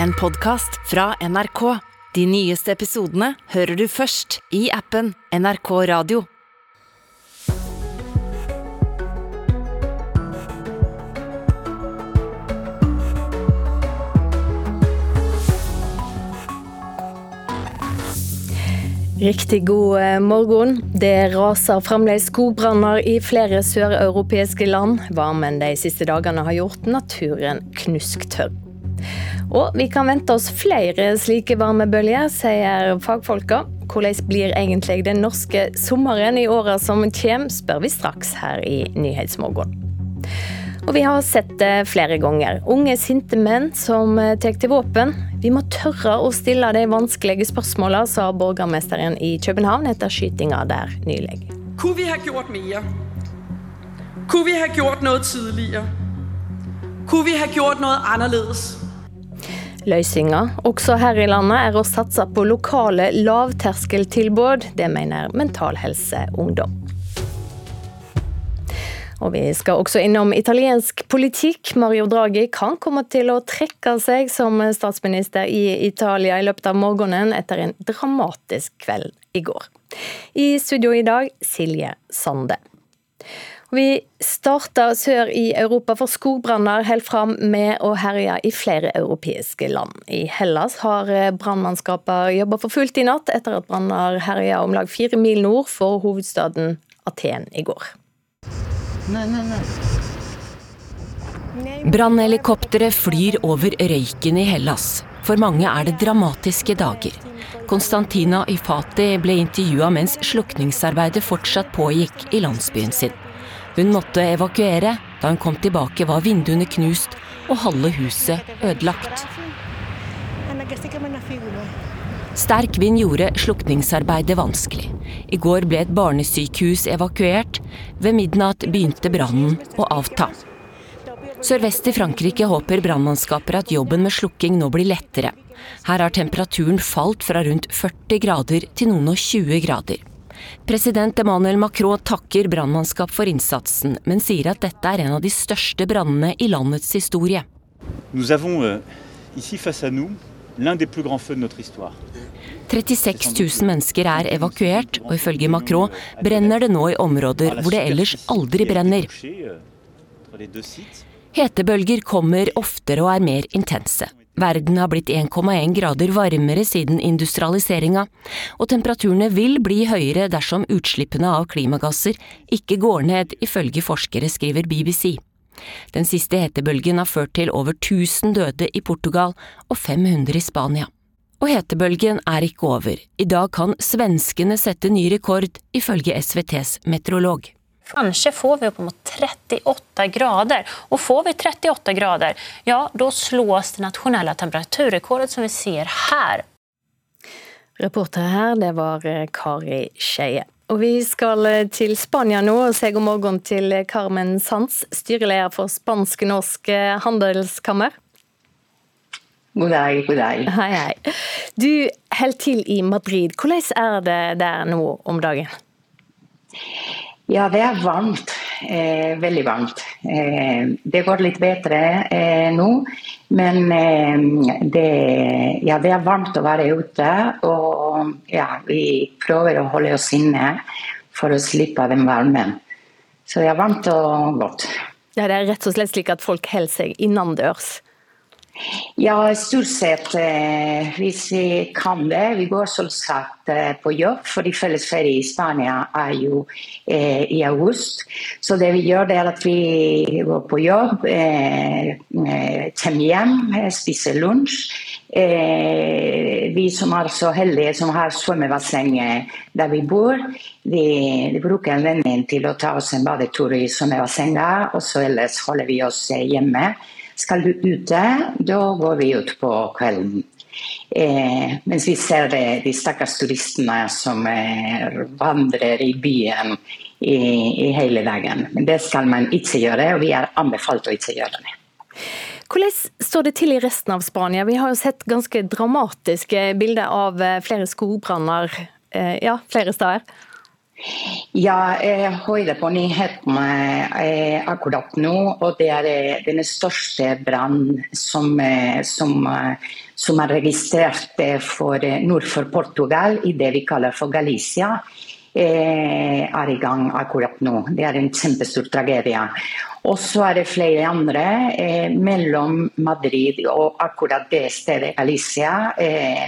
en podkast fra NRK. De nyeste episodene hører du først i appen NRK Radio. Riktig god eh, morgen. Det raser fremdeles skogbranner i flere søreuropeiske land. Varmen de siste dagene har gjort naturen knusktørr. Og vi kan vente oss flere slike varmebølger, sier fagfolka. Hvordan blir egentlig den norske sommeren i åra som kommer, spør vi straks her i Nyhetsmorgen. Og vi har sett det flere ganger. Unge, sinte menn som eh, tar til våpen. Vi må tørre å stille de vanskelige spørsmålene, sa borgermesteren i København etter skytinga der nylig. Kunne vi ha gjort mer? Kunne vi ha gjort noe tidligere? Kunne vi ha gjort noe annerledes? Løsninga, også her i landet, er å satse på lokale lavterskeltilbud. Det mener Mental Helse Ungdom. Og vi skal også innom italiensk politikk. Mario Draghi kan komme til å trekke seg som statsminister i Italia i løpet av morgenen etter en dramatisk kveld i går. I studio i dag Silje Sande. Vi starter sør i Europa, for skogbranner holder fram med å herje i flere europeiske land. I Hellas har brannmannskaper jobba for fullt i natt etter at branner herja om lag fire mil nord for hovedstaden Aten i går. Brannhelikoptre flyr over røyken i Hellas. For mange er det dramatiske dager. Konstantina Ifati ble intervjua mens slukningsarbeidet fortsatt pågikk i landsbyen sin. Hun måtte evakuere. Da hun kom tilbake var vinduene knust og halve huset ødelagt. Sterk vind gjorde slukningsarbeidet vanskelig. I går ble et barnesykehus evakuert. Ved midnatt begynte brannen å avta. Sørvest i Frankrike håper brannmannskaper at jobben med slukking nå blir lettere. Her har temperaturen falt fra rundt 40 grader til noen og 20 grader. President Emmanuel Macron takker brannmannskap for innsatsen, men sier at dette er en av de største brannene i landets historie. Nous avons euh, ici face à nous l'un des plus grands feux de notre histoire. 36 000 mennesker er evakuert, og ifølge Macron brenner det nå i områder hvor det ellers aldri brenner. Hetebølger kommer oftere og er mer intense. Verden har blitt 1,1 grader varmere siden industrialiseringa, og temperaturene vil bli høyere dersom utslippene av klimagasser ikke går ned, ifølge forskere, skriver BBC. Den siste hetebølgen har ført til over 1000 døde i Portugal og 500 i Spania. Og hetebølgen er ikke over. I dag kan svenskene sette ny rekord, ifølge SVTs meteorolog. Kanskje får vi opp mot 38 grader. Og får vi 38 grader, ja, da slås det nasjonale temperaturrekordet som vi ser her. Reporter her, det var Kari Skeie. Og vi skal til Spania nå og si god morgen til Carmen Sanz, styreleder for Spansk-norsk handelskammer. God dag, god dag. Hei, hei. Du holder til i Madrid. Hvordan er det der nå om dagen? Ja, det er varmt. Eh, veldig varmt. Eh, det går litt bedre eh, nå. Men det, ja, det, er varmt å være ute. Og ja, vi prøver å holde oss inne for å slippe den varmen. Så det er varmt og godt. Ja, Det er rett og slett slik at folk holder seg innendørs? Ja, stort sett eh, hvis vi kan det. Vi går selvsagt eh, på jobb, fordi fellesferie i Spania er jo eh, i august. Så det vi gjør, det er at vi går på jobb, eh, eh kommer hjem, eh, spiser lunsj. vi som er så heldige som har svømmebasseng der vi bor, vi, vi bruker anledningen til å ta oss en badetur i svømmebassenget, og så ellers holder vi oss hjemme. Skal du ute, da går vi ut på kvelden. Eh, mens vi ser de stakkars turistene som eh, vandrer i byen i, i, hele dagen. Men det skal man ikke gjøre, og vi er anbefalt å ikke gjøre det. Hvordan står det til i resten av Spania? Vi har jo sett ganske dramatiske bilder av eh, flere skogbranner eh, ja, flere steder. Ja, jeg hører på nyhetene eh, akkurat nå. Og det er eh, den største brannen som, eh, som, som, er registrert for, nord for Portugal, i det vi kaller for Galicia. er i gang akkurat nå. Det er en kjempestor tragedie. Og så er det flere andre mellom Madrid og akkurat det stedet Galicia,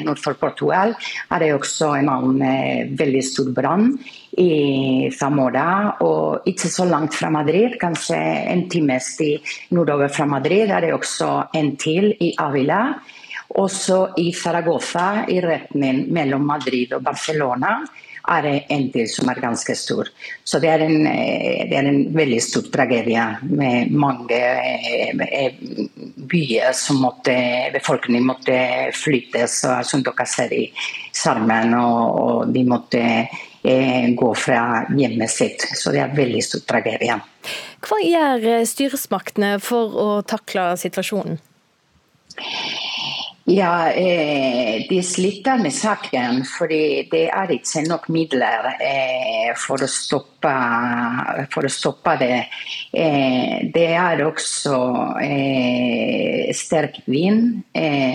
nord for Portugal, er det også en annen veldig stor brann i Zamora. Og ikke så langt fra Madrid, kanskje en times tid nordover fra Madrid, er det også en til i Avila. Også i Zaragoza, i retning mellom Madrid og Barcelona er det en til som er ganske stor. Så det er en, eh, det er en veldig stor tragedie med mange eh, byer som måtte, befolkningen måtte flyttes, som dere ser i Sarmen. Og, og de måtte eh, gå fra hjemmet sitt. Så det er veldig stor tragedie. Hva gjør styresmaktene for å takle situasjonen? Ja, eh, De sliter med saken fordi det er ikke nok midler eh, for, å stoppe, for, å stoppe, det. Eh, det er også sterk vind,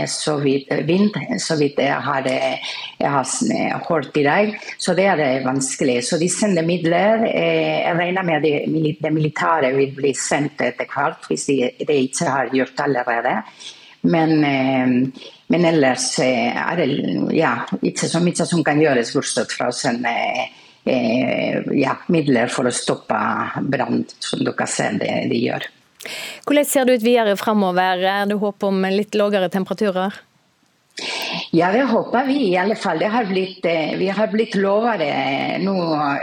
så vidt, vind, så vidt jeg har, jeg har hørt i dag. Så det er vanskelig. Så de sender midler. Jeg regner med at det militære vil bli sendt etter hvert, hvis de, de ikke har gjort allerede. Men, eh, men ellers eh, er det ja, ikke så mye som kan gjøres bortsett fra å sende eh, ja, midler for å stoppe brann, som dere ser det de gjør. Hvordan ser det ut videre framover? Er det håp om litt lavere temperaturer? Ja, det håper vi i alle fall. Har blitt, vi har blitt lovet nå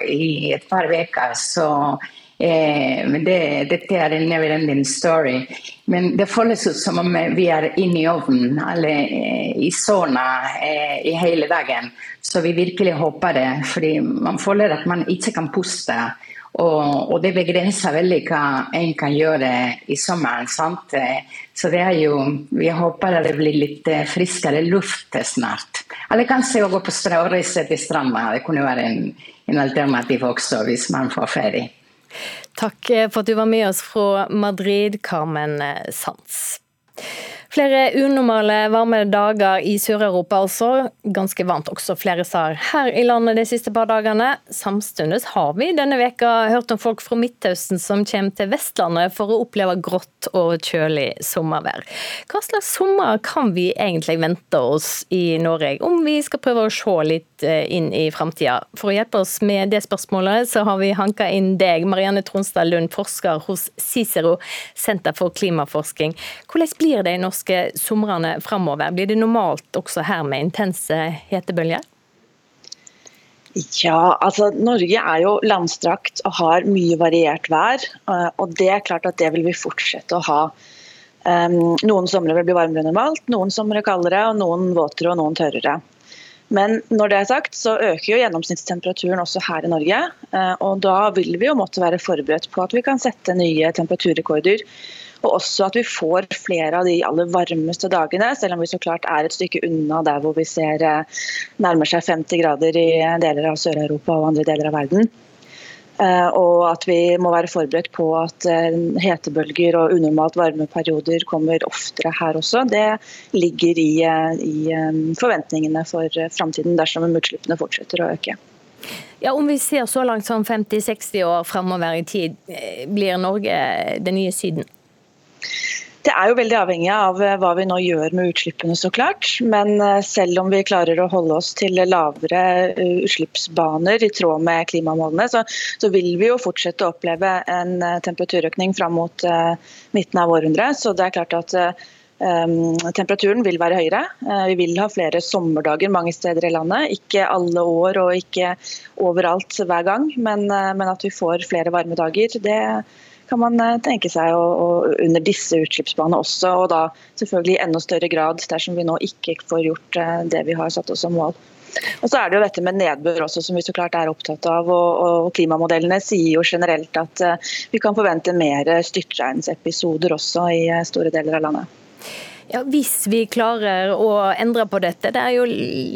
i et par uker. Så Eh, det, dette er en never ending story. Men det føles ut som om vi er inne i ovnen, eller eh, i sauna eh, i hele dagen. Så vi virkelig håper det. fordi man føler at man ikke kan puste. Og, og det begrenser veldig hva en kan gjøre i sommeren. sant? Så det er jo Vi håper det blir litt friskere luft snart. Eller kanskje å gå på og reise til stranda. Det kunne være en, en alternativ også, hvis man får ferie. Takk for at du var med oss fra Madrid, Carmen Sands. Flere unormale varme dager i Sør-Europa altså. Ganske varmt også flere steder her i landet de siste par dagene. Samtidig har vi denne veka hørt om folk fra Midtøsten som kommer til Vestlandet for å oppleve grått og kjølig sommervær. Hva slags sommer kan vi egentlig vente oss i Norge, om vi skal prøve å se litt eh, inn i framtida? For å hjelpe oss med det spørsmålet, så har vi hanka inn deg, Marianne Tronstad Lund, forsker hos Cicero, Senter for klimaforsking. Hvordan blir det i norske norske somrene framover? Blir det normalt også her med intense hetebølger? Ja, altså Norge er jo landstrakt og har mye variert vær. Eh, og det er klart at det vil vi fortsette å ha. Um, noen somre vil bli varmere enn normalt, noen somre kaldere, og noen våtere og noen tørrere. Men når det er sagt, så øker jo gjennomsnittstemperaturen også her i Norge. Eh, og da vil vi jo måtte være forberedt på at vi kan sette nye temperaturrekorder og også at vi får flere av de aller varmeste dagene, selv om vi så klart er et stykke unna der hvor vi ser eh, nærmer seg 50 grader i deler av Sør-Europa og andre deler av verden. Eh, og at vi må være forberedt på at eh, hetebølger og unormalt varme perioder kommer oftere her også. Det ligger i, i forventningene for framtiden dersom utslippene fortsetter å øke. Ja, Om vi ser så langt som 50-60 år framover i tid, blir Norge det nye Syden? Det er jo veldig avhengig av eh, hva vi nå gjør med utslippene, så klart. Men eh, selv om vi klarer å holde oss til lavere eh, utslippsbaner i tråd med klimamålene, så, så vil vi jo fortsette å oppleve en temperaturøkning fram mot midten av århundret. Så det er klart at temperaturen vil være høyere. Vi vil ha flere sommerdager mange steder i landet. Ikke alle år og ikke overalt hver gang, men, men at vi får flere varme dager. det kan man eh, tenke seg å, å under disse utslippsbanene også, og da selvfølgelig i enda større grad dersom vi nå ikke får gjort eh, det vi har satt oss som mål. Og så er det jo dette med nedbør også, som vi så klart er opptatt av. og, og Klimamodellene sier jo generelt at uh, vi kan forvente mer styrtregnsepisoder også i store deler av landet. Ja, Hvis vi klarer å endre på dette, det er jo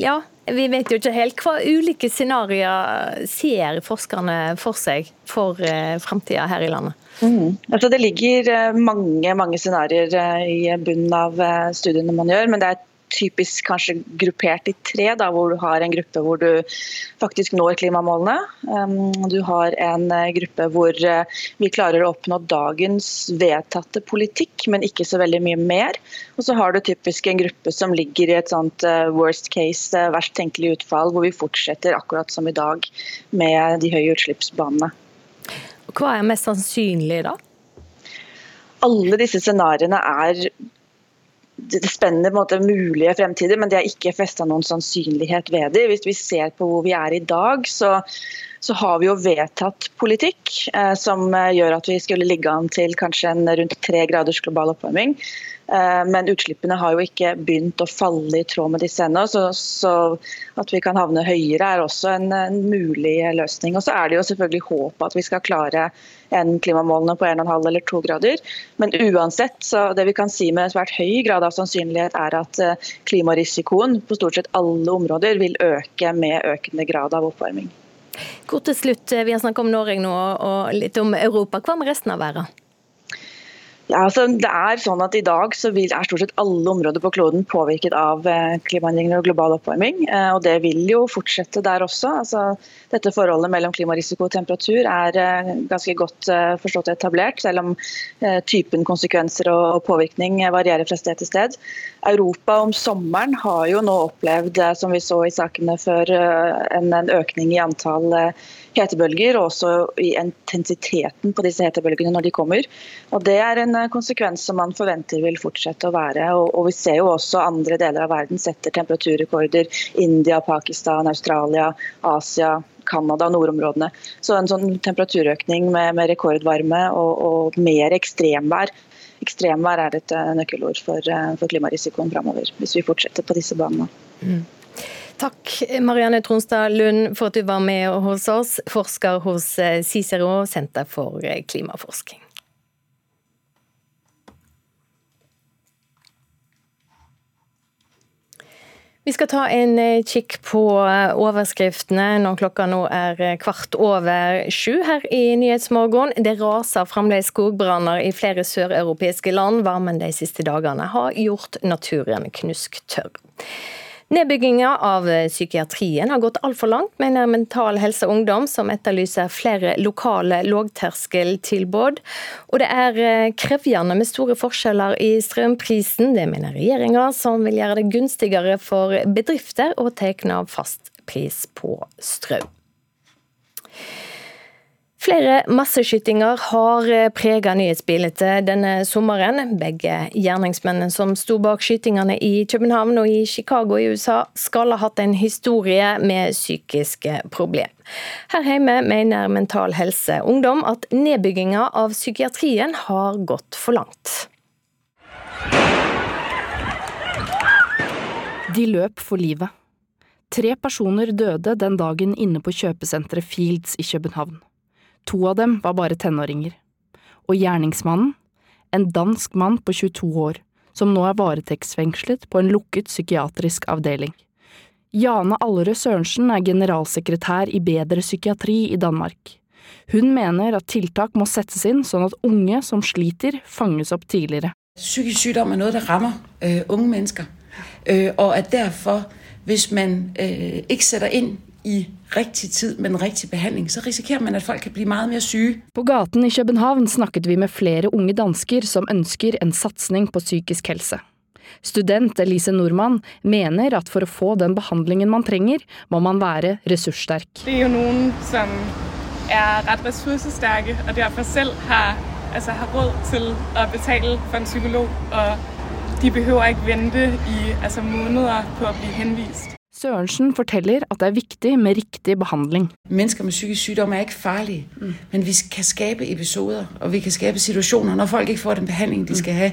ja, vi vet jo ikke helt hva ulike scenarioer ser forskerne for seg for eh, framtida her i landet? Mm. Altså det ligger eh, mange mange scenarioer eh, i bunnen av studiene man gjør, men det er typisk kanskje gruppert i tre, da, hvor du har en gruppe hvor du faktisk når klimamålene. Du har en eh, gruppe hvor eh, vi klarer å oppnå dagens vedtatte politikk, men ikke så veldig mye mer. Og så har du typisk en gruppe som ligger i et sånt eh, worst case, verst tenkelig utfall, hvor vi fortsetter akkurat som i dag med de høye utslippsbanene. Hva er mest sannsynlig da? Alle disse scenarioene er det spennende måte, mulige fremtider, men det er ikke festa noen sannsynlighet ved det. Hvis vi ser på hvor vi er i dag, så, så har vi jo vedtatt politikk eh, som eh, gjør at vi skulle ligge an til kanskje en rundt tre graders global oppvarming. Eh, men utslippene har jo ikke begynt å falle i tråd med disse ennå. Så, så, at vi kan havne høyere er også en, en mulig løsning. Og så er det jo selvfølgelig håp at vi skal klare en klimamålene på 1,5 eller 2 grader. Men uansett, så det vi kan si med svært høy grad av sannsynlighet, er at eh, klimarisikoen på stort sett alle områder vil øke med økende grad av oppvarming. Kort til slutt, eh, Vi har snakket om Norge nå og litt om Europa. Hva med resten av verden? Ja, altså det er sånn at I dag så vil, er stort sett alle områder på kloden påvirket av eh, klimaendringer og global oppvarming. Eh, og Det vil jo fortsette der også. Altså, dette Forholdet mellom klimarisiko og temperatur er eh, ganske godt forstått og etablert, selv om typen konsekvenser og påvirkning varierer fra sted til sted. Europa om sommeren har jo nå opplevd, som vi så i sakene før, en, økning i antall hetebølger, og også i intensiteten på disse hetebølgene når de kommer. Og Det er en eh, konsekvens som man forventer vil fortsette å være. Og, og Vi ser jo også andre deler av verden setter temperaturrekorder. India, Pakistan, Australia, Asia, Canada, nordområdene. Så en sånn temperaturøkning med, med rekordvarme og, og, mer ekstremvær. Ekstremvær er et eh, nøkkelord for, eh, for klimarisikoen framover, hvis vi fortsetter på disse banene. Mm. Takk Marianne Tronstad Lund for at du var med hos oss, forsker hos eh, Cicero senter for klimaforsking klimaforskning. Vi skal ta en eh, kikk på overskriftene når klokka nå er kvart over sju her i Nyhetsmorgen. Det raser fremdeles skogbranner i flere søreuropeiske land. Varmen de siste dagene har gjort naturen knusktørr. Nedbygginga av psykiatrien har gått altfor langt, mener Mental Helse Ungdom, som etterlyser flere lokale lågterskeltilbud. Og det er krevende krevjende med store forskjeller i strømprisen. Det mener regjeringa, som vil gjøre det gunstigere for bedrifter å tegne fastpris på strøm. Flere masseskytinger har preget prega nyhetsbildet denne sommeren. Begge gjerningsmennene som sto bak skytingene i København og i Chicago i USA, skal ha hatt en historie med psykiske problem. Her hjemme mener Mental Helse Ungdom at nedbygginga av psykiatrien har gått for langt. De løp for livet. Tre personer døde den dagen inne på kjøpesenteret Fields i København. To av dem var bare tenåringer. Og gjerningsmannen, en dansk mann på 22 år, som nå er varetektsfengslet på en lukket psykiatrisk avdeling. Jane Allerød Sørensen er generalsekretær i Bedre psykiatri i Danmark. Hun mener at tiltak må settes inn sånn at unge som sliter, fanges opp tidligere. Psykisk sykdom er noe som rammer uh, unge mennesker, Uh, og at derfor, hvis man uh, ikke setter inn i riktig tid med den riktige behandling, så risikerer man at folk kan bli mye mer syke. På gaten i København snakket vi med flere unge dansker som ønsker en satsing på psykisk helse. Student Elise Nordmann mener at for å få den behandlingen man trenger, må man være ressurssterk. Det er jo noen som er rett ressurssterke og derfor selv har, altså, har råd til å betale for en psykolog. Og de behøver ikke vente i altså, måneder på å bli henvist. Sørensen forteller at det er viktig med riktig behandling. Mennesker med psykisk sykdom er ikke farlige, mm. men vi kan skape episoder og vi kan skape situasjoner når folk ikke får den behandling de skal ha,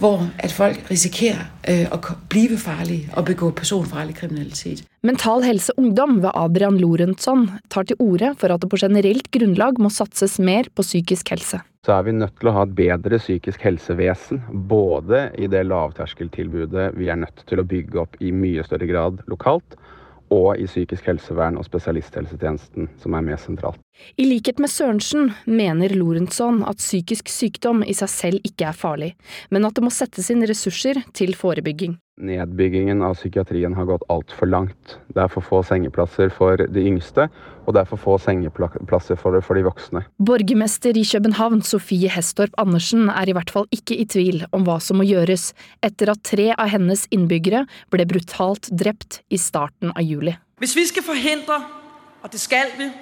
hvor at folk risikerer øh, å bli farlige og begå personfarlig kriminalitet. Mental Helse Ungdom ved Adrian Lorentzon tar til orde for at det på generelt grunnlag må satses mer på psykisk helse så er vi nødt til å ha et bedre psykisk helsevesen. Både i det lavterskeltilbudet vi er nødt til å bygge opp i mye større grad lokalt, og i psykisk helsevern og spesialisthelsetjenesten, som er mer sentralt. I likhet med Sørensen mener Lorentzon at psykisk sykdom i seg selv ikke er farlig, men at det må settes inn ressurser til forebygging. Nedbyggingen av psykiatrien har gått altfor langt. Det er for få sengeplasser for de yngste, og det er for få sengeplasser for, for de voksne. Borgermester i København, Sofie Hestorp Andersen, er i hvert fall ikke i tvil om hva som må gjøres, etter at tre av hennes innbyggere ble brutalt drept i starten av juli. Hvis vi skal forhindre, og det skal vi,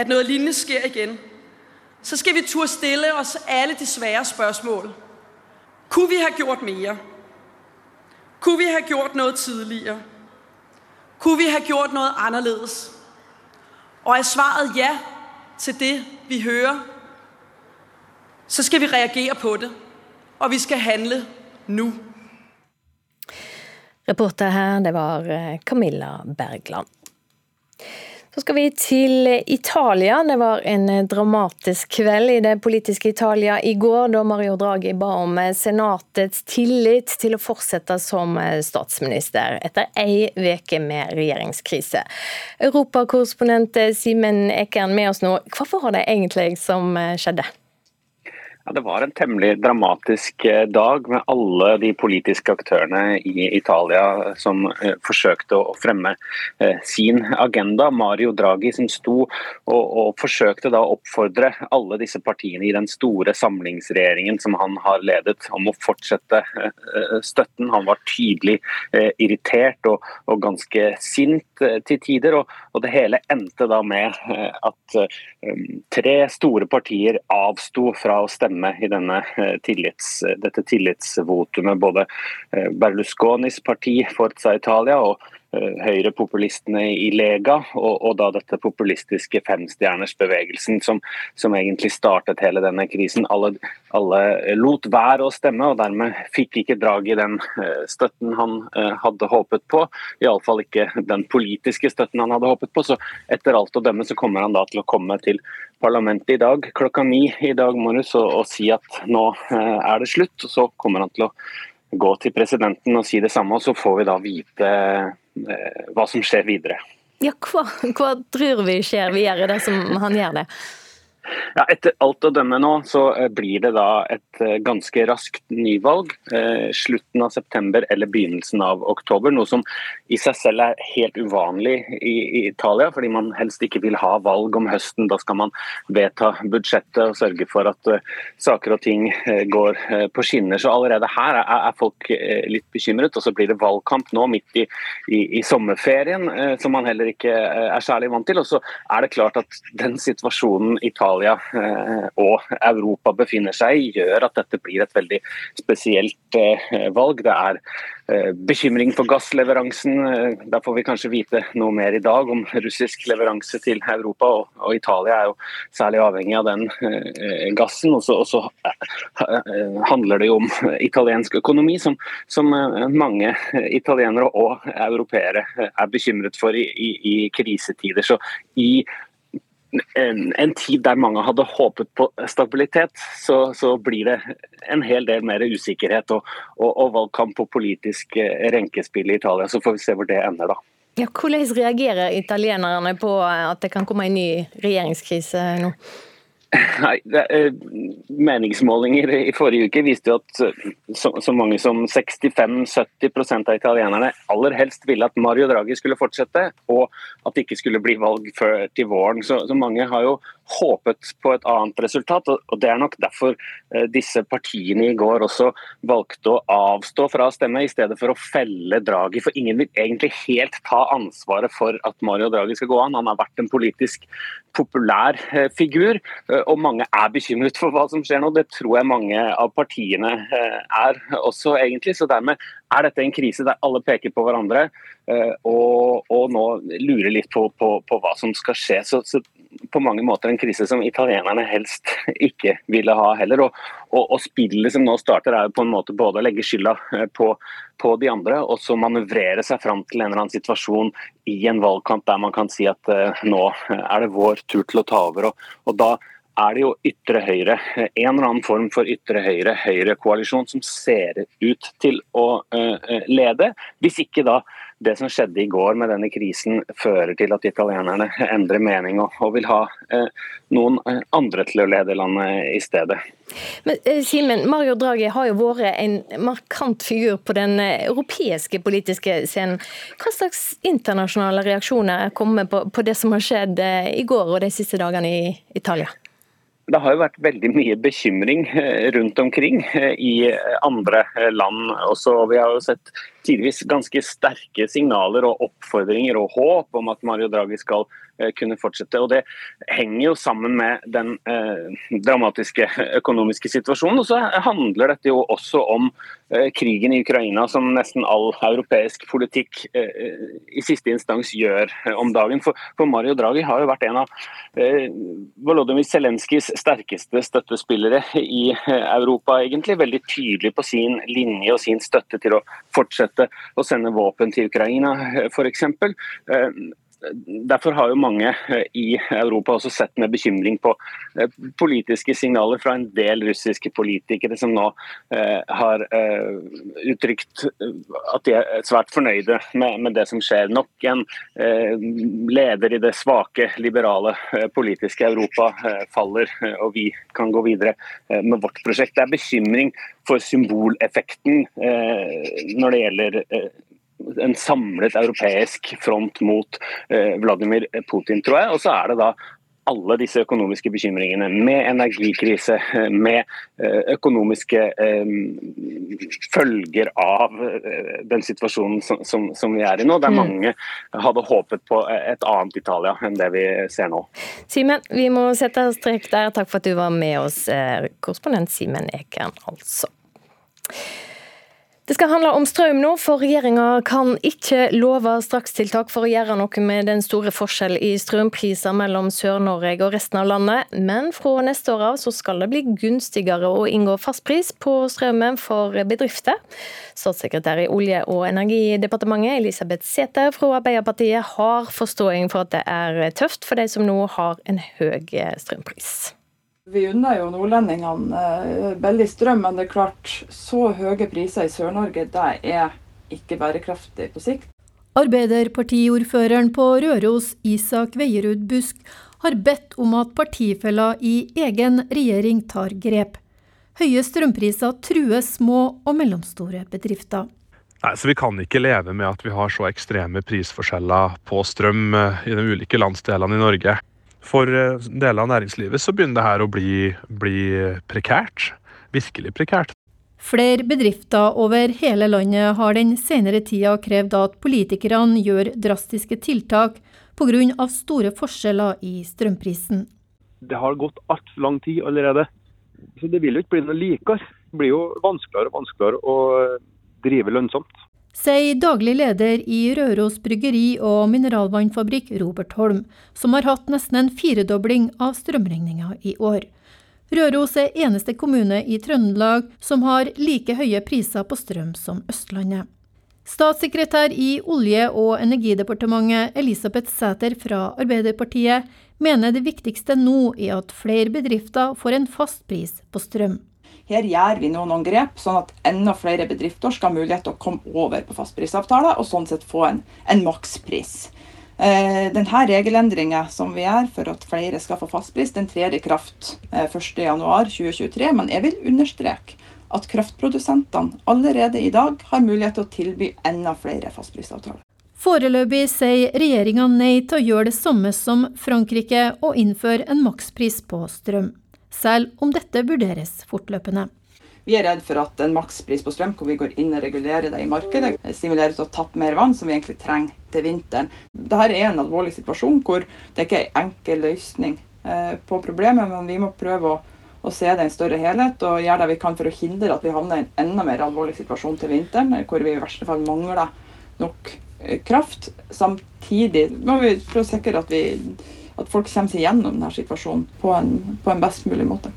at noe lignende skjer igjen, så skal vi turde stille oss alle de svære spørsmål. Kunne vi ha gjort mer? Kunne vi ha gjort noe tidligere? Kunne vi ha gjort noe annerledes? Og er svaret ja til det vi hører, så skal vi reagere på det. Og vi skal handle nå. Reporter her, det var eh, Camilla Bergland. Så skal vi til Italia. Det var en dramatisk kveld i det politiske Italia i går, da Mario Draghi ba om senatets tillit til å fortsette som statsminister etter ei uke med regjeringskrise. Europakorrespondent Simen Ekern med oss nå. Hva var det egentlig som skjedde? Ja, det var en temmelig dramatisk eh, dag med alle de politiske aktørene i Italia som eh, forsøkte å fremme eh, sin agenda. Mario Draghi som sto og, og, forsøkte å oppfordre alle disse partiene i den store samlingsregjeringen som han har ledet, om å fortsette støtten. Han var tydelig irritert og, og ganske sint til tider. Og, og, det hele endte da med at tre store partier avsto fra å stemme stemme i denne eh, tillits, dette tillitsvotumet. Både eh, Berlusconis parti Forza Italia og høyrepopulistene i Lega, og, og, da dette populistiske femstjernersbevegelsen som, som egentlig startet hele denne krisen. Alle, alle, lot være å stemme, og dermed fikk ikke drag i den eh, støtten han eh, hadde håpet på. Iallfall ikke den politiske støtten han hadde håpet på. Så etter alt å dømme så kommer han da til å komme til parlamentet i dag klokka ni i dag morges og, og si at nå er det slutt. og Så kommer han til å gå til presidenten og si det samme, og så får vi da vite eh, hva som skjer videre. Ja, hva, hva tror vi skjer videre dersom han gjør det? Ja, etter alt å dømme nå, så eh, blir det da et eh, ganske raskt nyvalg. Eh, slutten av september eller begynnelsen av oktober. Noe som i seg selv er helt uvanlig i, Italia, fordi man helst ikke vil ha valg om høsten. Da skal man vedta budsjettet og sørge for at saker og ting går på skinner. Så allerede her er, er folk litt bekymret. Og så blir det valgkamp nå midt i, i, i sommerferien, som man heller ikke er særlig vant til. Og så er det klart at den situasjonen Italia Italia eh, og Europa befinner seg i, gjør at dette blir et veldig spesielt eh, valg. Det er eh, bekymring for gassleveransen. Da får vi kanskje vite noe mer i dag om russisk leveranse til Europa. Og, Italia er jo særlig avhengig av den gassen. Og så handler det jo om italiensk økonomi, som, mange italienere og europeere er bekymret for i krisetider. Så i en, en, tid der mange hadde håpet på stabilitet, så, så blir det en hel del mer usikkerhet og, og, og valgkamp og politisk eh, renkespill i Italia. Så får vi se hvor det ender, da. Ja, hvordan reagerer italienerne på at det kan komme en ny regjeringskrise nå? Nei, det, eh, Meningsmålinger i forrige uke viste jo at eh, så, så mange som 65-70% av italienerne aller helst ville at Mario Draghi skulle fortsette, og at det ikke skulle bli valg før til våren. Så, så mange har jo håpet på et annet resultat. og Det er nok derfor eh, disse partiene i går også valgte å avstå fra å stemme, i stedet for å felle Draghi. For ingen vil egentlig helt ta ansvaret for at Mario Draghi skal gå an. Han har vært en politisk populær figur Eh, og mange er bekymret for hva som skjer nå. Det tror jeg mange av partiene eh, er også, egentlig. Så dermed er dette en krise der alle peker på hverandre eh, og, og nå lurer litt på, på, på, hva som skal skje. Så, så, på mange måter en krise som italienerne helst ikke ville ha heller. Og, og, og spillet som nå starter er jo på en måte både å legge skylda på, på de andre, og så manøvrere seg fram til en eller annen situasjon i en valgkamp der man kan si at uh, nå er det vår tur til å ta over. og, og da er det jo ytre høyre, en eller annen form for ytre høyre-høyrekoalisjon som ser ut til å lede. Hvis ikke da det som skjedde i går med denne krisen fører til at italienerne endrer mening og, og vil ha eh, noen eh, andre til å lede landet i stedet. Men eh, Simen, Mario Draghi har jo vært en markant figur på den eh, europeiske politiske scenen. Hva slags internasjonale reaksjoner er kommet på, på det som har skjedd i går og de siste dagene i Italia? Det har jo vært veldig mye bekymring rundt omkring i andre land også. Vi har jo sett tidvis ganske sterke signaler og oppfordringer og håp om at Mario Draghi skal eh, kunne fortsette. Og Det henger jo sammen med den eh, dramatiske økonomiske situasjonen. Og så handler dette jo også om eh, krigen i Ukraina, som nesten all europeisk politikk eh, i siste instans gjør eh, om dagen. For, for, Mario Draghi har jo vært en av eh, Volodymyr Zelenskyjs sterkeste støttespillere i Europa, egentlig. Veldig tydelig på sin linje og sin støtte til å fortsette fortsette å sende våpen til Ukraina, f.eks. Eh, derfor har jo mange eh, i Europa også sett med bekymring på eh, politiske signaler fra en del russiske politikere som nå har uttrykt at de er svært fornøyde med, det som skjer. Nok en leder i det svake, liberale politiske Europa faller, og vi kan gå videre med vårt prosjekt. Det er bekymring for symboleffekten eh, når det gjelder eh, en samlet europeisk front mot eh, Vladimir Putin, tror jeg. Og så er det da alle disse økonomiske bekymringene, med energikrise, med økonomiske eh, følger av den situasjonen som, som, som, vi er i nå. Der mm. mange hadde håpet på et annet Italia enn det vi ser nå. Simen, vi må sette strek der. Takk for at du var med oss, korrespondent Simen Ekern, altså. Det skal handle om strøm nå, for regjeringa kan ikke love strakstiltak for å gjøre noe med den store forskjellen i strømpriser mellom Sør-Norge og resten av landet, men fra neste år av så skal det bli gunstigere å inngå fastpris på strømmen for bedrifter. Statssekretær i Olje- og energidepartementet Elisabeth Sæther fra Arbeiderpartiet har forståing for at det er tøft for de som nå har en høy strømpris. Vi unner jo nordlendingene eh, billig strøm, men det er klart så høye priser i Sør-Norge, det er ikke bærekraftig på sikt. Arbeiderpartiordføreren på Røros, Isak Veierud Busk, har bedt om at partifeller i egen regjering tar grep. Høye strømpriser truer små og mellomstore bedrifter. Nei, så Vi kan ikke leve med at vi har så ekstreme prisforskjeller på strøm eh, i de ulike landsdelene i Norge for eh, deler av næringslivet så begynner det her å bli, bli prekært. Virkelig prekært. Flere bedrifter over hele landet har den senere tida krevd at politikerne gjør drastiske tiltak pga. store forskjeller i strømprisen. Det har gått altfor lang tid allerede. Så det vil jo ikke bli noe likere. Det blir jo vanskeligere og vanskeligere å drive lønnsomt sier daglig leder i Røros bryggeri og mineralvannfabrikk Robert Holm, som har hatt nesten en firedobling av strømregninga i år. Røros er eneste kommune i Trøndelag som har like høye priser på strøm som Østlandet. Statssekretær i Olje- og energidepartementet Elisabeth Sæter fra Arbeiderpartiet mener det viktigste nå er at flere bedrifter får en fast pris på strøm. Her gjør vi nå noen grep, sånn at enda flere bedrifter skal ha mulighet til å komme over på fastprisavtaler, og sånn sett få en, en makspris. Eh, denne regelendringen som vi gjør for at flere skal få fastpris, den trer i kraft eh, 1.1.2023. Men jeg vil understreke at kraftprodusentene allerede i dag har mulighet til å tilby enda flere fastprisavtaler. Foreløpig sier regjeringa nei til å gjøre det samme som Frankrike og innføre en makspris på strøm selv om dette vurderes fortløpende. Vi er redd for at en makspris på strøm, hvor vi går inn og regulerer det i markedet, stimulerer til å tappe mer vann, som vi egentlig trenger til vinteren. Dette er en alvorlig situasjon hvor det ikke er en enkel løsning eh, på problemet, men vi må prøve å, å se det i en større helhet og gjøre det vi kan for å hindre at vi havner i en enda mer alvorlig situasjon til vinteren, hvor vi i verste fall mangler nok eh, kraft. Samtidig må vi prøve å sikre at vi at folk kommer seg gjennom denne situasjonen på en, på en best mulig måte.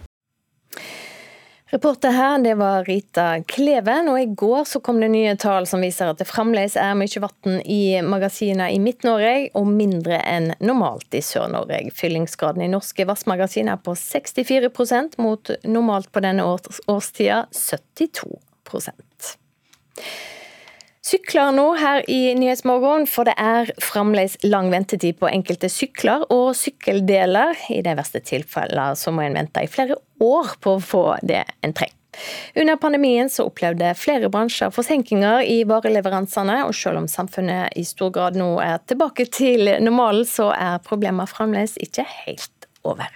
Reporter her, det var Rita Kleven, og i går så kom det nye tall som viser at det fremdeles er mye vann i magasinene i Midt-Norge, og mindre enn normalt i Sør-Norge. Fyllingsgraden i norske vannmagasin er på 64% mot normalt på denne års årstida 72 Sykler nå her i Nyhetsmorgen, for det er fremdeles lang ventetid på enkelte sykler og sykkeldeler. I de verste tilfellene så må en vente i flere år på å få det en trenger. Under pandemien så opplevde flere bransjer forsinkinger i vareleveransene, og selv om samfunnet i stor grad nå er tilbake til normalen, så er problemene fremdeles ikke helt over.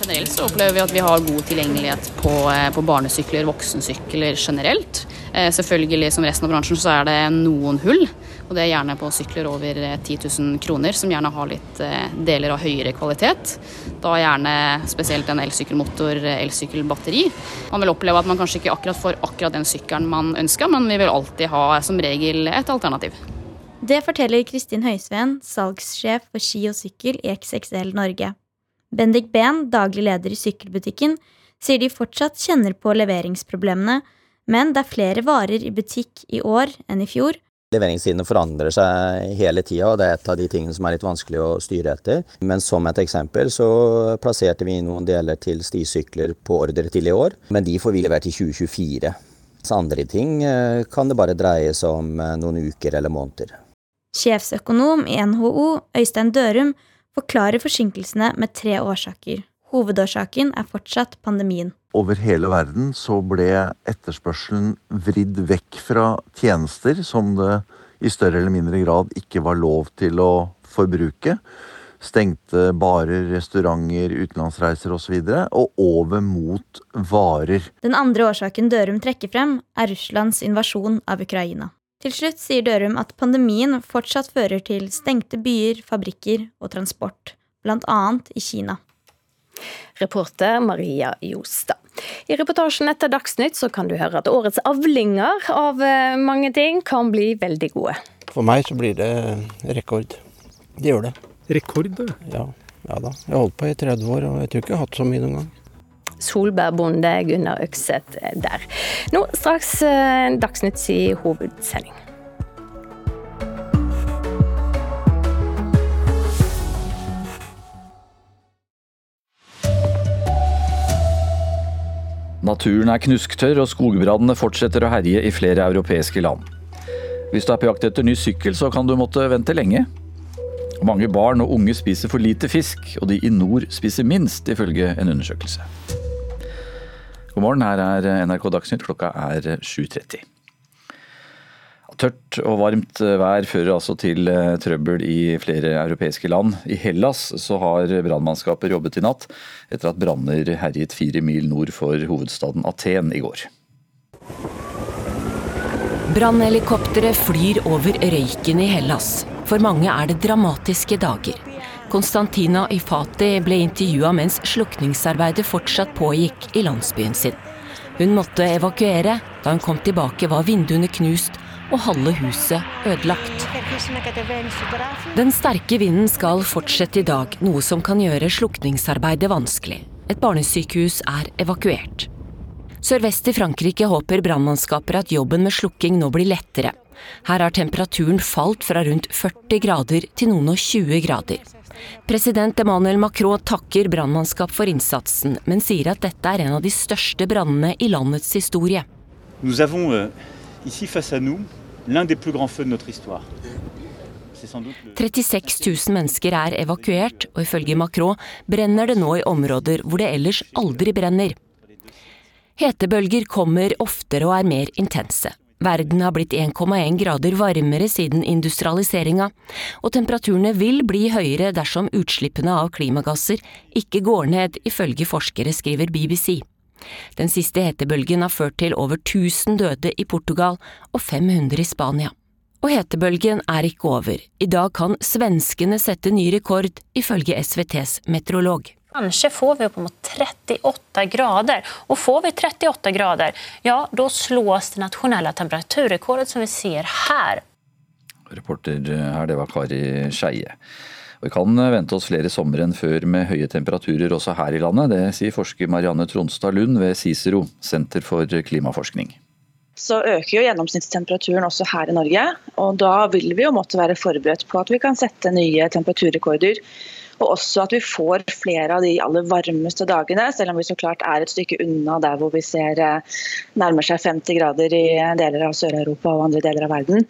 Generelt så opplever vi at vi har god tilgjengelighet på, eh, på barnesykler, voksensykler generelt. Eh, selvfølgelig som resten av bransjen så er det noen hull, og det er gjerne på sykler over 10 eh, 000 kroner, som gjerne har litt deler av høyere kvalitet. Da gjerne spesielt en elsykkelmotor, elsykkelbatteri. Man vil oppleve at man kanskje ikke akkurat får akkurat den sykkelen man ønsker, men vi vil alltid ha som regel et alternativ. Det forteller Kristin Høisveen, salgssjef for ski og sykkel i XXL Norge. Bendik Behn, daglig leder i sykkelbutikken, sier de fortsatt kjenner på leveringsproblemene, men det er flere varer i butikk i år enn i fjor. Leveringstidene forandrer seg hele tida, og det er et av de tingene som er litt vanskelig å styre etter. Men som et eksempel så plasserte vi noen deler til stisykler på ordre til i år, men de får vi levert i 2024. Så andre ting eh, kan det bare dreie seg om eh, noen uker eller måneder. Sjefsøkonom i NHO, Øystein Dørum, forklarer forsinkelsene med tre årsaker. Hovedårsaken er fortsatt pandemien. Over hele verden så ble etterspørselen vridd vekk fra tjenester som det i større eller mindre grad ikke var lov til å forbruke. Stengte barer, restauranter, utenlandsreiser osv. Og, så og over mot varer. Den andre årsaken Dørum trekker frem, er Russlands invasjon av Ukraina. Til slutt sier Dørum at pandemien fortsatt fører til stengte byer, fabrikker og transport, bl.a. i Kina. Reporter Maria Jostad. I reportasjen etter Dagsnytt så kan du høre at årets avlinger av eh, mange ting kan bli veldig gode. For meg så blir det rekord. Det gjør det. Rekord? Ja, ja da. Jeg har holdt på i 30 år, og jeg tror ikke jeg har hatt så mye noen gang. Solbærbonde Gunnar Økseth der. Nå straks Dagsnytt Dagsnytts i hovedsending. Naturen er knusktørr, og skogbrannene fortsetter å herje i flere europeiske land. Hvis du er på jakt etter ny sykkel, så kan du måtte vente lenge. Mange barn og unge spiser for lite fisk, og de i nord spiser minst, ifølge en undersøkelse. God morgen, her er NRK Dagsnytt. Klokka er 7.30. Tørt og varmt vær fører altså til eh, trøbbel i flere europeiske land. I Hellas så har brannmannskaper jobbet i natt etter at branner herjet fire mil nord for hovedstaden Aten i går. Brannhelikoptre flyr over røyken i Hellas. For mange er det dramatiske dager. Konstantina Ifati ble intervjua mens slukningsarbeidet fortsatt pågikk i landsbyen sin. Hun måtte evakuere. Da hun kom tilbake var vinduene knust og halve huset ødelagt. Den sterke vinden skal fortsette i dag, noe som kan gjøre slukningsarbeidet vanskelig. Et barnesykehus er evakuert. Sørvest i Frankrike håper brannmannskaper at jobben med slukking nå blir lettere. Her har temperaturen falt fra rundt 40 grader til noen og 20 grader. President Emmanuel Macron takker brannmannskap for innsatsen, men sier at dette er en av de største brannene i landets historie. Nous avons euh, ici face à nous l'un des plus grands feux de notre histoire. 36 000 mennesker er evakuert, og ifølge Macron brenner det nå i områder hvor det ellers aldri brenner. Hetebølger kommer oftere og er mer intense. Verden har blitt 1,1 grader varmere siden industrialiseringa, og temperaturene vil bli høyere dersom utslippene av klimagasser ikke går ned, ifølge forskere, skriver BBC. Den siste hetebølgen har ført til over 1000 døde i Portugal og 500 i Spania. Og hetebølgen er ikke over. I dag kan svenskene sette ny rekord, ifølge SVTs meteorolog. Kanskje får vi oppimot 38 grader. Og får vi 38 grader, ja, da slås det nasjonale temperaturrekordet som vi ser her. Reporter her, det var Kari Skeie. Vi kan vente oss flere somre enn før med høye temperaturer også her i landet. Det sier forsker Marianne Tronstad Lund ved Cicero, Senter for klimaforskning. Så øker jo gjennomsnittstemperaturen også her i Norge. og Da vil vi jo måtte være forberedt på at vi kan sette nye temperaturrekorder. Og også at vi får flere av de aller varmeste dagene, selv om vi så klart er et stykke unna der hvor vi ser eh, nærmer seg 50 grader i deler av Sør-Europa og andre deler av verden.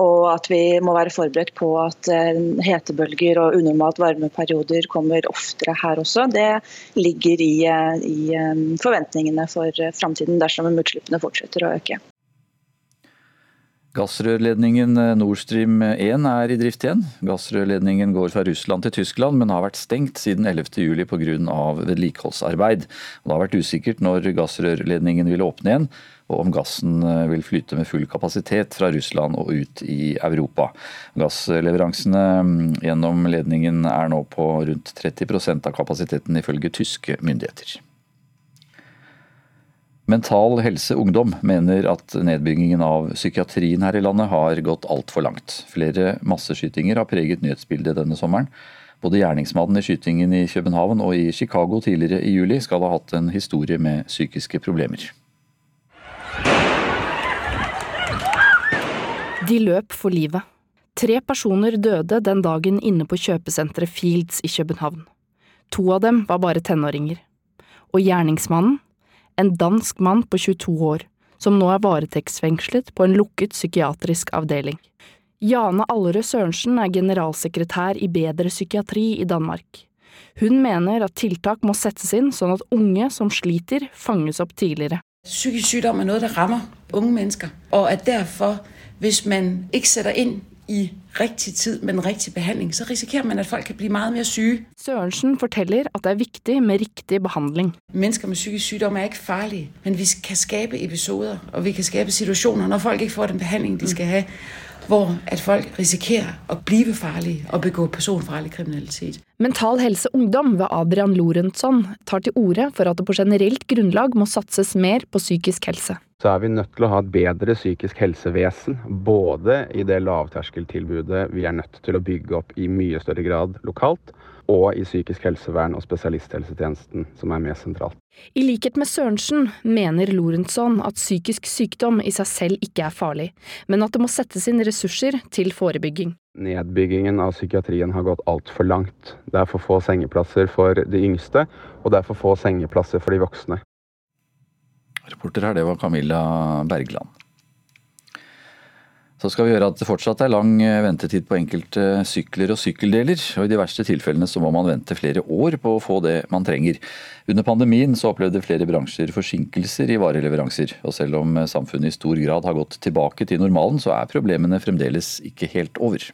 Og at vi må være forberedt på at eh, hetebølger og unormalt varme perioder kommer oftere her også. Det ligger i, eh, i forventningene for framtiden dersom utslippene fortsetter å øke. Gassrørledningen Nord Stream 1 er i drift igjen. Gassrørledningen går fra Russland til Tyskland, men har vært stengt siden 11.7 pga. vedlikeholdsarbeid. Det har vært usikkert når gassrørledningen vil åpne igjen, og om gassen eh, vil flyte med full kapasitet fra Russland og ut i Europa. Gassleveransene mm, gjennom ledningen er nå på rundt 30% av kapasiteten, ifølge tyske myndigheter. Mental Helse Ungdom mener at nedbyggingen av psykiatrien her i landet har gått altfor langt. Flere masseskytinger har preget nyhetsbildet denne sommeren. Både gjerningsmannen i skytingen i København og i Chicago tidligere i juli skal ha hatt en historie med psykiske problemer. De løp for livet. Tre personer døde den dagen inne på kjøpesenteret Fields i København. To av dem var bare tenåringer. Og gjerningsmannen? En dansk mann på 22 år, som nå er varetektsfengslet på en lukket psykiatrisk avdeling. Jane Allerød Sørensen er generalsekretær i Bedre psykiatri i Danmark. Hun mener at tiltak må settes inn sånn at unge som sliter, fanges opp tidligere. Psykisk sykdom er noe som rammer unge mennesker, og at derfor hvis man ikke setter inn i riktig tid med den riktige behandling, så risikerer man at folk kan bli mye mer syke. Sørensen forteller at det er viktig med riktig behandling. Mennesker med psykisk sykdom er ikke farlige, men vi kan skape episoder og vi kan skape situasjoner når folk ikke får den behandling de skal ha, hvor at folk risikerer å bli farlige og begå personfarlig kriminalitet. Mental Helse Ungdom ved Adrian Lorentzon tar til orde for at det på generelt grunnlag må satses mer på psykisk helse så er vi nødt til å ha et bedre psykisk helsevesen. Både i det lavterskeltilbudet vi er nødt til å bygge opp i mye større grad lokalt, og i psykisk helsevern og spesialisthelsetjenesten, som er mer sentralt. I likhet med Sørensen mener Lorentzon at psykisk sykdom i seg selv ikke er farlig, men at det må settes inn ressurser til forebygging. Nedbyggingen av psykiatrien har gått altfor langt. Det er for få sengeplasser for de yngste, og det er for få sengeplasser for de voksne. Reporter her, det var Camilla Bergland. Så skal vi gjøre at det fortsatt er lang eh, ventetid på enkelte sykler og sykkeldeler. og I de verste tilfellene så må man vente flere år på å få det man trenger. Under pandemien så opplevde flere bransjer forsinkelser i vareleveranser. Og selv om samfunnet i stor grad har gått tilbake til normalen, så er problemene fremdeles ikke helt over.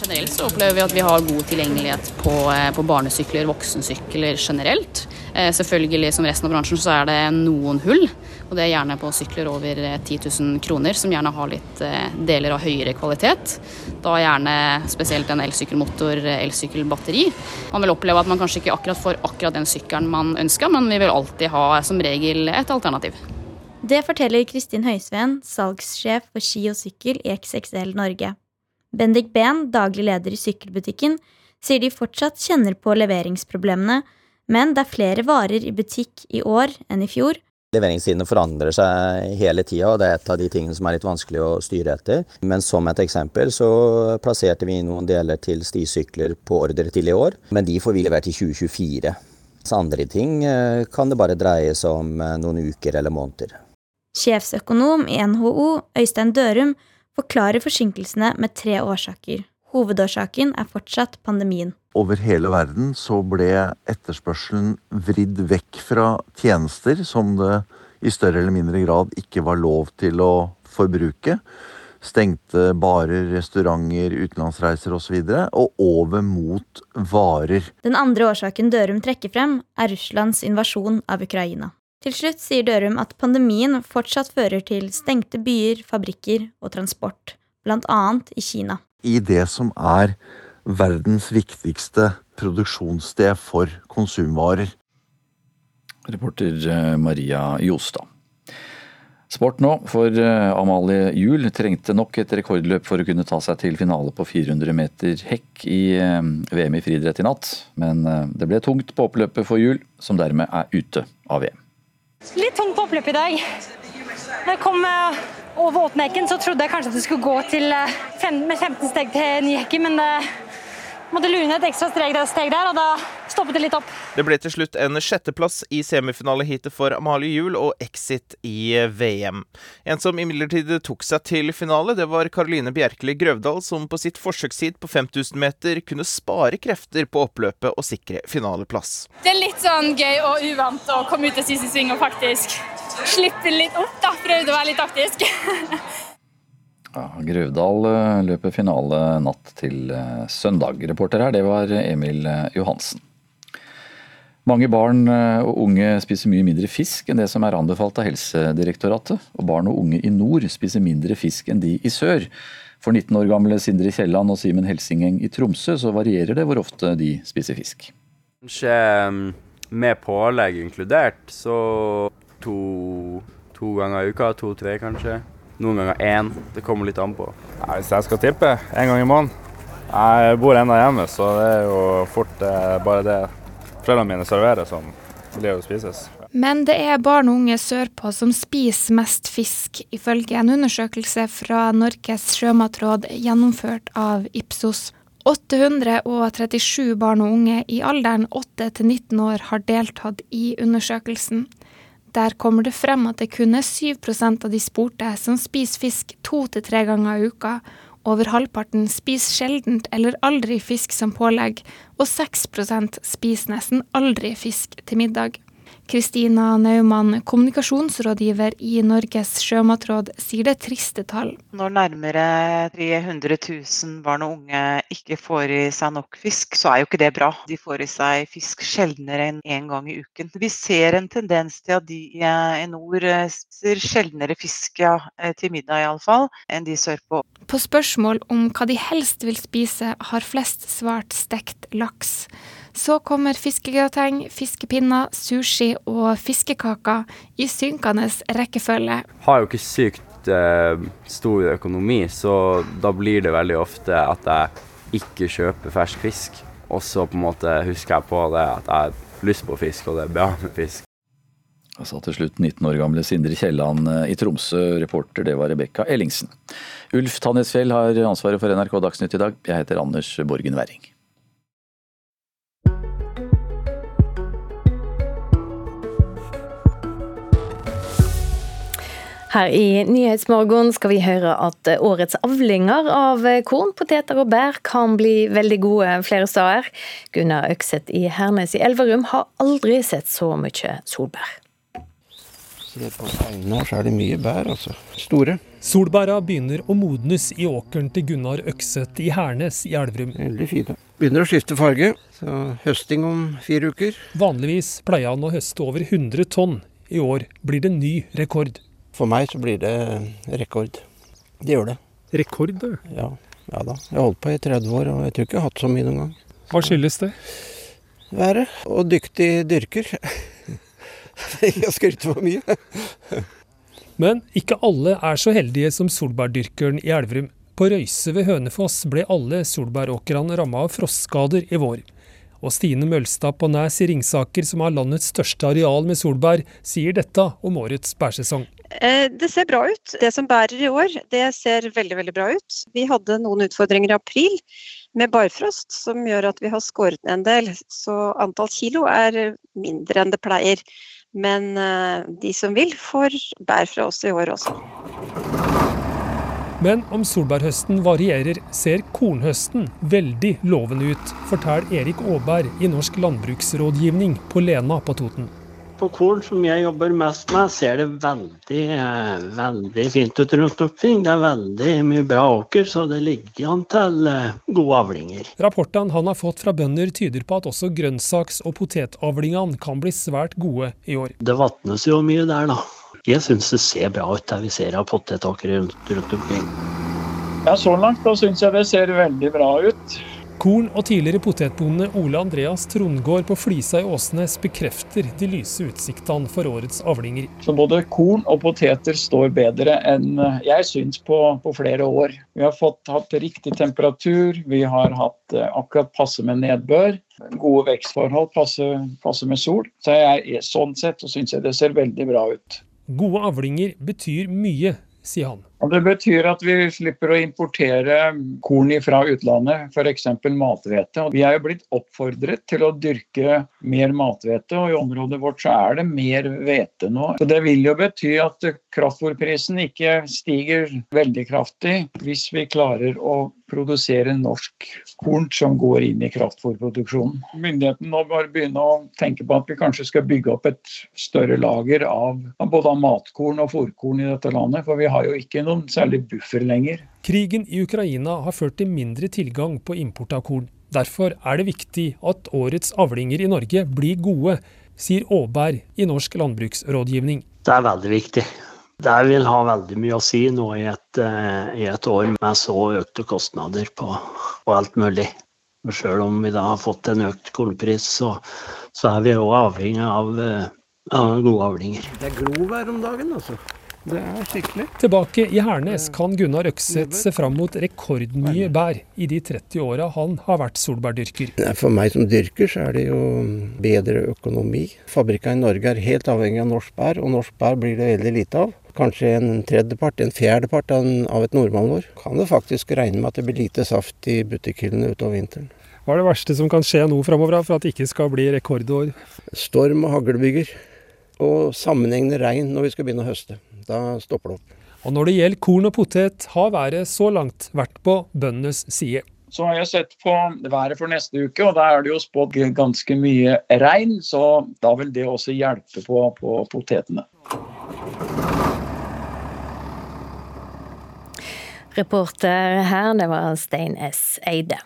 Generelt så opplever vi at vi har god tilgjengelighet på, eh, på barnesykler, voksensykler generelt. Eh, selvfølgelig som resten av bransjen så er det noen hull, og det er gjerne på sykler over 10 eh, 000 kroner, som gjerne har litt eh, deler av høyere kvalitet. Da gjerne spesielt en elsykkelmotor, elsykkelbatteri. Man vil oppleve at man kanskje ikke akkurat får akkurat den sykkelen man ønsker, men vi vil alltid ha som regel et alternativ. Det forteller Kristin Høisveen, salgssjef for ski og sykkel i XXL Norge. Bendik Behn, daglig leder i sykkelbutikken, sier de fortsatt kjenner på leveringsproblemene men det er flere varer i butikk i år enn i fjor. Leveringstidene forandrer seg hele tida, og det er et av de tingene som er litt vanskelig å styre etter. Men som et eksempel så plasserte vi noen deler til stisykler på ordre til i år, men de får vi levert i 2024. Så andre ting eh, kan det bare dreie seg om eh, noen uker eller måneder. Sjefsøkonom i NHO, Øystein Dørum, forklarer forsinkelsene med tre årsaker. Hovedårsaken er fortsatt pandemien over hele verden så ble etterspørselen vridd vekk fra tjenester som det i større eller mindre grad ikke var lov til å forbruke. Stengte barer, restauranter, utenlandsreiser osv. Og, så og over mot varer. Den andre årsaken Dørum trekker frem, er Russlands invasjon av Ukraina. Til slutt sier Dørum at pandemien fortsatt fører til stengte byer, fabrikker og transport, bl.a. i Kina. I det som er verdens viktigste produksjonssted for konsumvarer. Reporter eh, Maria Jostad. Sport nå, for eh, Amalie Juel trengte nok et rekordløp for å kunne ta seg til finale på 400 meter hekk i eh, VM i friidrett i natt. Men det ble tungt på oppløpet for Juel, som dermed er ute av VM. Litt tungt på oppløpet i dag. Når jeg kom over åttenhekken, så trodde jeg kanskje at det skulle gå til, med 15 steg til ny hekken, men det måtte lune et ekstra steg der, steg der, og da stoppet det litt opp. Det ble til slutt en sjetteplass i semifinaleheatet for Amalie Juel og exit i VM. En som imidlertid tok seg til finale, det var Karoline Bjerkeli Grøvdal, som på sitt forsøkstid på 5000 meter kunne spare krefter på oppløpet og sikre finaleplass. Det er litt sånn gøy og uvant å komme ut av siste sving og faktisk slippe litt opp, da. Prøvde å være litt taktisk. Ja, Grøvdal eh, løper finale natt til eh, søndag. Reporter her, det var Emil eh, Johansen. Mange barn og unge spiser mye mindre fisk enn det som er anbefalt av Helsedirektoratet. Og barn og unge i nord spiser mindre fisk enn de i sør. For 19 år gamle Sindre Kielland og Simen Helsingeng i Tromsø så varierer det hvor ofte de spiser fisk. Kanskje mm, med pålegg inkludert, så to, to ganger i uka. To-tre, kanskje. Noen ganger én. Det kommer litt an på. Nei, hvis jeg skal tippe, en gang i måneden. Jeg bor ennå hjemme, så det er jo fort eh, bare det foreldrene mine serverer som blir å spises. Men det er barn og unge sørpå som spiser mest fisk, ifølge en undersøkelse fra Norges sjømatråd gjennomført av Ipsos. 837 barn og unge i alderen 8 til 19 år har deltatt i undersøkelsen. Der kommer det frem at det kun er 7% av de spurte som spiser fisk to til tre ganger i uka. Over halvparten spiser sjeldent eller aldri fisk som pålegg, og 6% spiser nesten aldri fisk til middag. Kristina Naumann, kommunikasjonsrådgiver i Norges sjømatråd, sier det er triste tall. Når nærmere 300 000 barn og unge ikke får i seg nok fisk, så er jo ikke det bra. De får i seg fisk sjeldnere enn én en gang i uken. Vi ser en tendens til at de i nord spiser sjeldnere fisk, ja, til middag iallfall, enn de sørpå. På spørsmål om hva de helst vil spise, har flest svart stekt laks. Så kommer fiskegrateng, fiskepinner, sushi og fiskekaker i synkende rekkefølge. Har jo ikke sykt eh, stor økonomi, så da blir det veldig ofte at jeg ikke kjøper fersk fisk. Og så på en måte husker jeg på det at jeg har lyst på fisk, og det er bra med fisk. Og så til slutt 19 år gamle Sindre Kielland eh, i Tromsø. Reporter det var Rebekka Ellingsen. Ulf Tannesfjell har ansvaret for NRK Dagsnytt i dag. Jeg heter Anders Borgen Werring. Her i Nyhetsmorgen skal vi høre at årets avlinger av korn, poteter og bær kan bli veldig gode flere steder. Gunnar Økseth i Hernes i Elverum har aldri sett så mye solbær. Se på Einar, så er det mye bær, altså. Store. Solbæra begynner å modnes i åkeren til Gunnar Økseth i Hernes i Elverum. Veldig fine. Begynner å skifte farge, så høsting om fire uker. Vanligvis pleier han å høste over 100 tonn. I år blir det ny rekord. For meg så blir det rekord. Det gjør det. Rekord, du? Ja, ja da. Jeg har holdt på i 30 år, og jeg tror ikke jeg har hatt så mye noen gang. Hva skyldes det? Været og dyktig dyrker. jeg å skryte for mye. Men ikke alle er så heldige som solbærdyrkeren i Elverum. På Røyse ved Hønefoss ble alle solbæråkrene ramma av frostskader i vår. Og Stine Mølstad på Næs i Ringsaker, som har landets største areal med solbær, sier dette om årets bærsesong. Eh, det ser bra ut. Det som bærer i år, det ser veldig veldig bra ut. Vi hadde noen utfordringer i april med barfrost, som gjør at vi har skåret ned en del. Så antall kilo er mindre enn det pleier. Men eh, de som vil, får bær fra oss i år også. Men om solbærhøsten varierer, ser kornhøsten veldig lovende ut, forteller Erik Aaberg i Norsk landbruksrådgivning på Lena på Toten. På korn, som jeg jobber mest med, ser det veldig, eh, veldig fint ut rundt omkring. Det er veldig mye bra åker, så det ligger an til eh, gode avlinger. Rapportene han har fått fra bønder tyder på at også grønnsaks- og potetavlingene kan bli svært gode i år. Det vatnes jo mye der, da. Jeg syns det ser bra ut der vi ser av potetåkre rundt, rundt omkring. Ja, Så langt da syns jeg det ser veldig bra ut. Korn- og tidligere potetbonde Ole Andreas Trondgård på Flisa i Åsnes bekrefter de lyse utsiktene for årets avlinger. Så både korn og poteter står bedre enn jeg syns på, på flere år. Vi har fått hatt riktig temperatur, vi har hatt eh, akkurat passe med nedbør. Gode vekstforhold, passe, passe med sol. Så jeg, sånn sett så syns jeg det ser veldig bra ut. Gode avlinger betyr mye, sier han. Og det betyr at vi slipper å importere korn fra utlandet, f.eks. mathvete. Vi er jo blitt oppfordret til å dyrke mer mathvete, og i området vårt så er det mer hvete nå. Så Det vil jo bety at kraftfôrprisen ikke stiger veldig kraftig hvis vi klarer å produsere norsk korn som går inn i kraftfôrproduksjonen. Myndighetene nå bare begynne å tenke på at vi kanskje skal bygge opp et større lager av, både av matkorn og fòrkorn i dette landet, for vi har jo ikke noen særlig buffer lenger. Krigen i Ukraina har ført til mindre tilgang på import av korn. Derfor er det viktig at årets avlinger i Norge blir gode, sier Aaberg i Norsk landbruksrådgivning. Det er veldig viktig. Det vil ha veldig mye å si nå i et, eh, i et år med så økte kostnader på, på alt mulig. Selv om vi da har fått en økt kornpris, så, så er vi òg avhengig av, eh, av gode avlinger. Det er glovær om dagen, altså. Det er skikkelig. Tilbake i Hernes kan Gunnar Økseth se fram mot rekordmye bær i de 30 åra han har vært solbærdyrker. For meg som dyrker, så er det jo bedre økonomi. Fabrikka i Norge er helt avhengig av norsk bær, og norsk bær blir det veldig lite av. Kanskje en tredjepart, en fjerdepart av et normalår. Kan det faktisk regne med at det blir lite saft i butikkhyllene utover vinteren. Hva er det verste som kan skje nå framover for at det ikke skal bli rekordår? Storm og haglbyger. Og sammenhengende regn når vi skal begynne å høste. Da stopper det opp. Og når det gjelder korn og potet, har været så langt vært på bøndenes side. Så har jeg sett på været for neste uke, og da er det jo spådd ganske mye regn. Så da vil det også hjelpe på, på potetene. Reporter her, det var Stein S. Eide.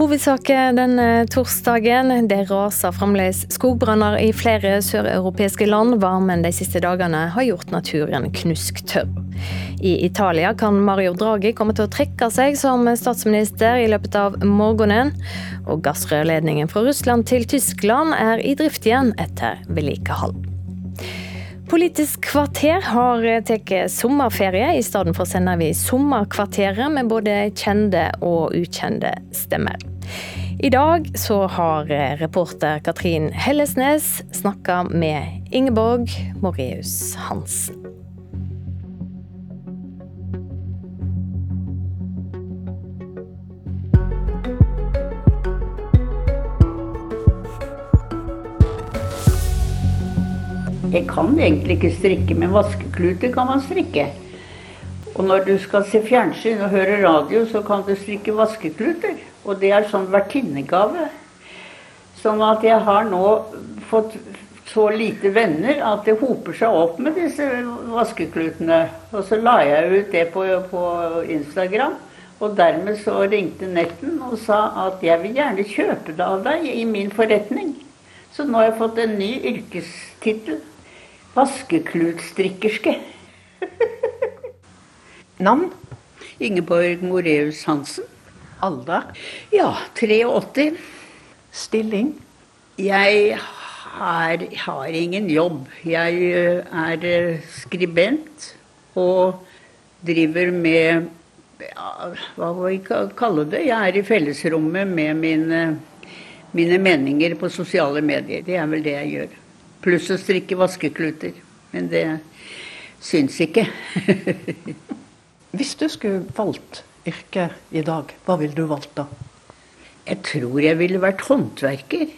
Hovedsaken denne torsdagen. Det raser fremdeles skogbranner i flere søreuropeiske land. Varmen de siste dagene har gjort naturen knusktørr. I Italia kan Mario Draghi komme til å trekke seg som statsminister i løpet av morgenen. Og gassrørledningen fra Russland til Tyskland er i drift igjen etter vedlikehold. Politisk kvarter har tatt sommerferie. I stedet for sender vi Sommerkvarteret med både kjente og ukjente stemmer. I dag så har reporter Katrin Hellesnes snakka med Ingeborg Moreus Hansen. Jeg kan egentlig ikke strikke, men vaskekluter kan man strikke. Og når du skal se fjernsyn og høre radio, så kan du strikke vaskekluter. Og det er sånn vertinnegave. Sånn at jeg har nå fått så lite venner at det hoper seg opp med disse vaskeklutene. Og så la jeg ut det på, på Instagram. Og dermed så ringte Netten og sa at jeg vil gjerne kjøpe det av deg i min forretning. Så nå har jeg fått en ny yrkestittel. Vaskeklutstrikkerske. Navn? Ingeborg Moreus Hansen. Alder? Ja, 83. Stilling? Jeg har, har ingen jobb. Jeg er skribent og driver med ja, Hva må vi kalle det? Jeg er i fellesrommet med mine, mine meninger på sosiale medier. Det er vel det jeg gjør. Pluss å strikke vaskekluter. Men det syns ikke. Hvis du skulle valgt yrke i dag, hva ville du valgt da? Jeg tror jeg ville vært håndverker.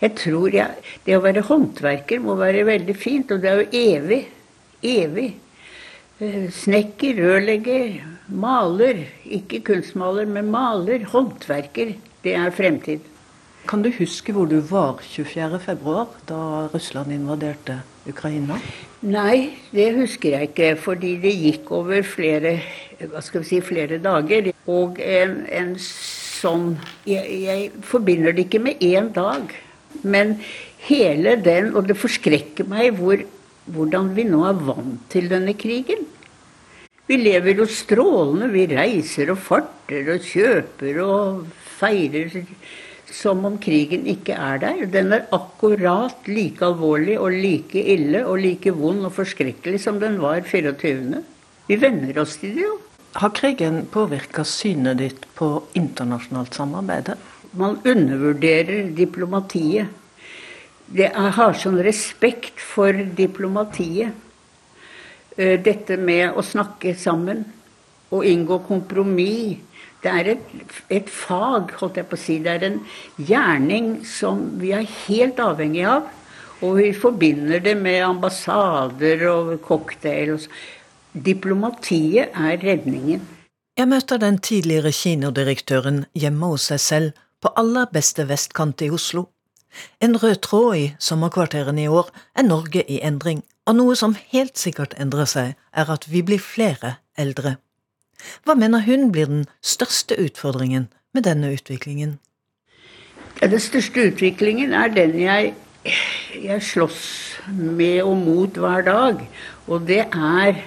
Jeg tror jeg, Det å være håndverker må være veldig fint, og det er jo evig. Evig. Snekker, rørlegger, maler. Ikke kunstmaler, men maler. Håndverker. Det er fremtid. Kan du huske hvor du var 24.2, da Russland invaderte Ukraina? Nei, det husker jeg ikke. Fordi det gikk over flere, hva skal vi si, flere dager. Og en, en sånn jeg, jeg forbinder det ikke med én dag. Men hele den Og det forskrekker meg hvor, hvordan vi nå er vant til denne krigen. Vi lever jo strålende. Vi reiser og farter og kjøper og feirer som om krigen ikke er der. Den er akkurat like alvorlig og like ille og like vond og forskrekkelig som den var 24. Vi venner oss til det jo. Har krigen påvirka synet ditt på internasjonalt samarbeid? Man undervurderer diplomatiet. Det er, har sånn respekt for diplomatiet. Eh, dette med å snakke sammen og inngå kompromiss det er et, et, fag, holdt jeg på å si. Det er en gjerning som vi er helt avhengig av. Og vi forbinder det med ambassader og cocktail. Diplomatiet er redningen. Jeg møter den tidligere kinodirektøren hjemme hos seg selv på aller beste vestkant i Oslo. En rød tråd i sommerkvarterene i år er Norge i endring, og noe som helt sikkert endrer seg, er at vi blir flere eldre. Hva mener hun blir den største utfordringen med denne utviklingen? Den største utviklingen er den jeg, jeg slåss med og mot hver dag. Og det er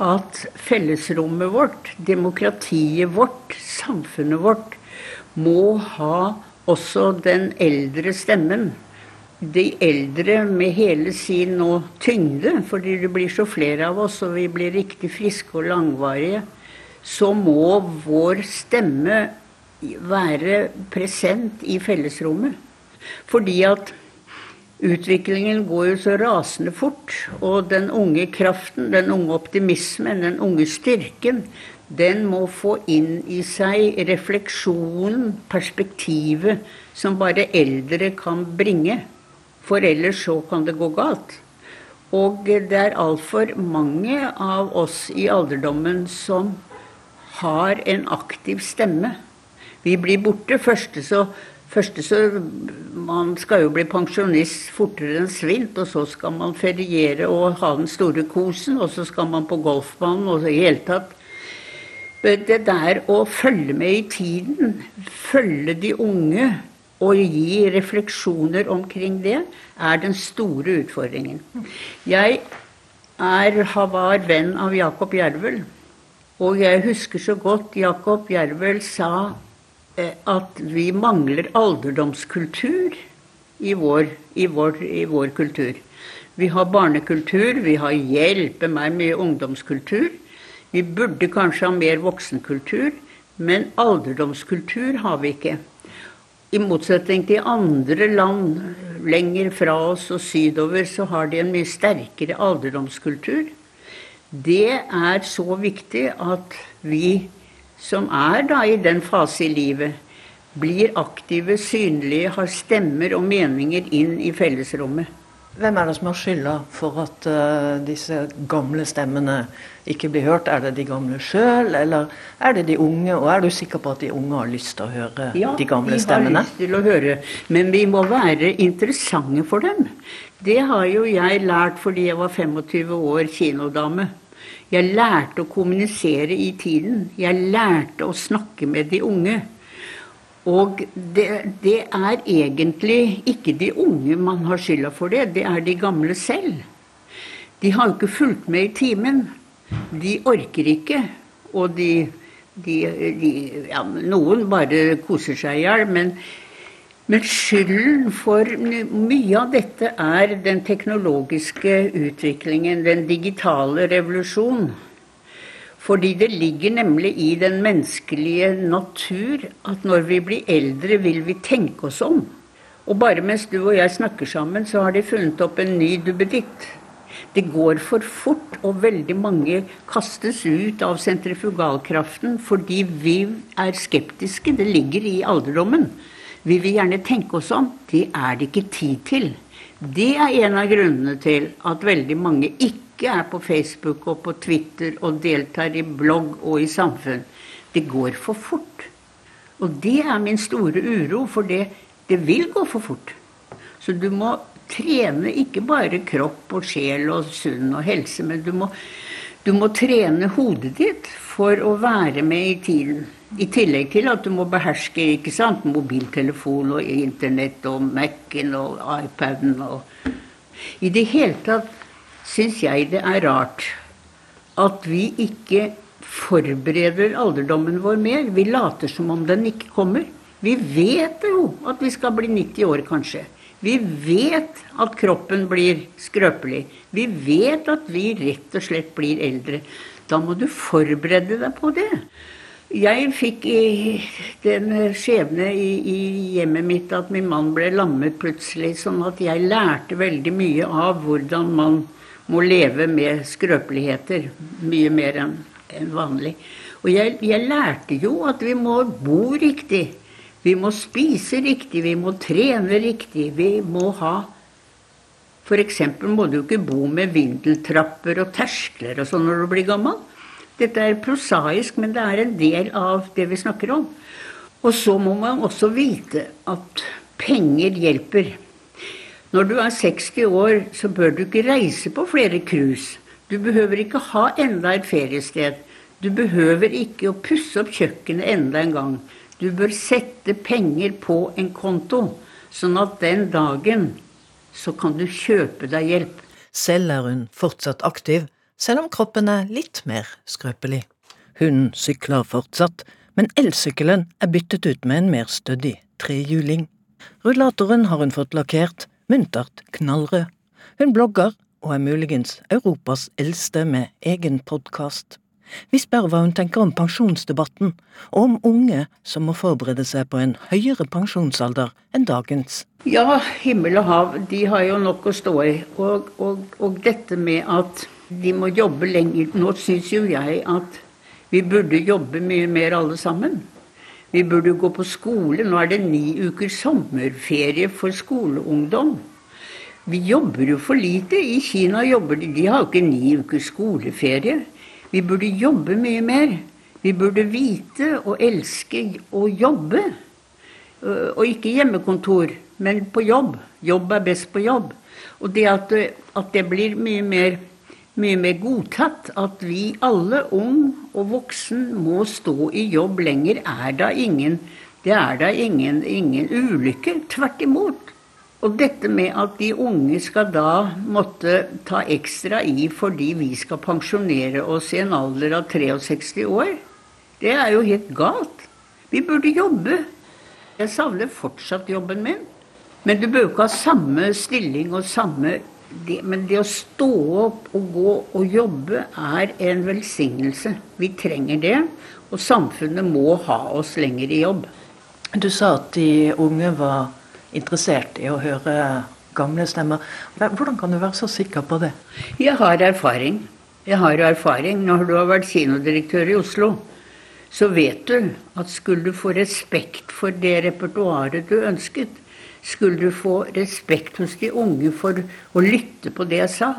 at fellesrommet vårt, demokratiet vårt, samfunnet vårt, må ha også den eldre stemmen. De eldre med hele sin nå tyngde, fordi det blir så flere av oss, og vi blir riktig friske og langvarige så må vår stemme være present i fellesrommet. Fordi at utviklingen går jo så rasende fort. Og den unge kraften, den unge optimismen, den unge styrken, den må få inn i seg refleksjonen, perspektivet, som bare eldre kan bringe. For ellers så kan det gå galt. Og det er altfor mange av oss i alderdommen som har en aktiv stemme. Vi blir borte. Første så, første så Man skal jo bli pensjonist fortere enn svint, og så skal man feriere og ha den store kosen, og så skal man på golfbanen og i hele tatt. Det der å følge med i tiden, følge de unge og gi refleksjoner omkring det, er den store utfordringen. Jeg er, var venn av Jakob Jervel. Og jeg husker så godt Jakob Jervel sa eh, at vi mangler alderdomskultur i vår, i vår, i vår kultur. Vi har barnekultur, vi har hjelpe meg med ungdomskultur. Vi burde kanskje ha mer voksenkultur, men alderdomskultur har vi ikke. I motsetning til andre land lenger fra oss og sydover, så har de en mye sterkere alderdomskultur. Det er så viktig at vi som er da i den fase i livet, blir aktive, synlige, har stemmer og meninger inn i fellesrommet. Hvem er det som har skylda for at uh, disse gamle stemmene ikke blir hørt? Er det de gamle sjøl, eller er det de unge? Og er du sikker på at de unge har lyst til å høre ja, de gamle stemmene? Ja, de har lyst til å høre, men vi må være interessante for dem. Det har jo jeg lært fordi jeg var 25 år kinodame. Jeg lærte å kommunisere i tiden. Jeg lærte å snakke med de unge. Og det, det, er egentlig ikke de unge man har skylda for det, det er de gamle selv. De har jo ikke fulgt med i timen. De orker ikke. Og de, de, de ja, Noen bare koser seg i hjel, men men skylden for mye av dette er den teknologiske utviklingen, den digitale revolusjon. Fordi det ligger nemlig i den menneskelige natur at når vi blir eldre, vil vi tenke oss om. Og bare mens du og jeg snakker sammen, så har de funnet opp en ny duppeditt. Det går for fort, og veldig mange kastes ut av sentrifugalkraften fordi vi er skeptiske. Det ligger i alderdommen. Vi vil gjerne tenke oss om. Det er det ikke tid til. Det er en av grunnene til at veldig mange ikke er på Facebook og på Twitter og deltar i blogg og i samfunn. Det går for fort. Og det er min store uro, for det, det vil gå for fort. Så du må trene ikke bare kropp og sjel og sunn og helse, men du må, du må trene hodet ditt for å være med i tiden. I tillegg til at du må beherske ikke sant, mobiltelefon og internett og Mac-en og iPaden og I det hele tatt syns jeg det er rart at vi ikke forbereder alderdommen vår mer. Vi later som om den ikke kommer. Vi vet jo at vi skal bli 90 år, kanskje. Vi vet at kroppen blir skrøpelig. Vi vet at vi rett og slett blir eldre. Da må du forberede deg på det. Jeg fikk den skjebne i, i, hjemmet mitt at min mann ble lammet plutselig, sånn at jeg lærte veldig mye av hvordan man må leve med skrøpeligheter. Mye mer enn en vanlig. Og jeg, jeg lærte jo at vi må bo riktig. Vi må spise riktig, vi må trene riktig. Vi må ha F.eks. må du ikke bo med vindeltrapper og terskler og sånn når du blir gammel. Dette er prosaisk, men det er en del av det vi snakker om. Og så må man også vite at penger hjelper. Når du er 60 år, så bør du ikke reise på flere cruise. Du behøver ikke ha enda et feriested. Du behøver ikke å pusse opp kjøkkenet enda en gang. Du bør sette penger på en konto, sånn at den dagen så kan du kjøpe deg hjelp. Selv er hun fortsatt aktiv, selv om kroppen er litt mer skrøpelig. Hun sykler fortsatt, men elsykkelen er byttet ut med en mer stødig trehjuling. Rullatoren har hun fått lakkert, muntert knallrød. Hun blogger og er muligens Europas eldste med egen podkast. Vi spør hva hun tenker om pensjonsdebatten, og om unge som må forberede seg på en høyere pensjonsalder enn dagens. Ja, himmel og hav, de har jo nok å stå i. Og, og, og dette med at de må jobbe lenger Nå syns jo jeg at vi burde jobbe mye mer alle sammen. Vi burde gå på skole. Nå er det ni uker sommerferie for skoleungdom. Vi jobber jo for lite. I Kina jobber de De har jo ikke ni uker skoleferie. Vi burde jobbe mye mer. Vi burde vite og elske å jobbe. Øh, og ikke hjemmekontor, men på jobb. Jobb er best på jobb. Og det at, at det blir mye mer mye mer godtatt at vi alle, ung og voksen, må stå i jobb lenger, er da ingen Det er da ingen, ingen ulykke. Tvert imot. Og dette med at de unge skal da måtte ta ekstra i fordi vi skal pensjonere oss i en alder av 63 år, det er jo helt galt. Vi burde jobbe. Jeg savner fortsatt jobben min. Men du bør ikke ha samme stilling og samme det, men det å stå opp og gå og jobbe er en velsignelse. Vi trenger det, og samfunnet må ha oss lenger i jobb. Du sa at de unge var interessert i å høre gamle stemmer. Hvordan kan du være så sikker på det? Jeg har erfaring. Jeg har erfaring. Når du har vært kinodirektør i Oslo, så vet du at skulle du få respekt for det repertoaret du ønsket, skulle du få respekt hos de unge for å lytte på det jeg sa,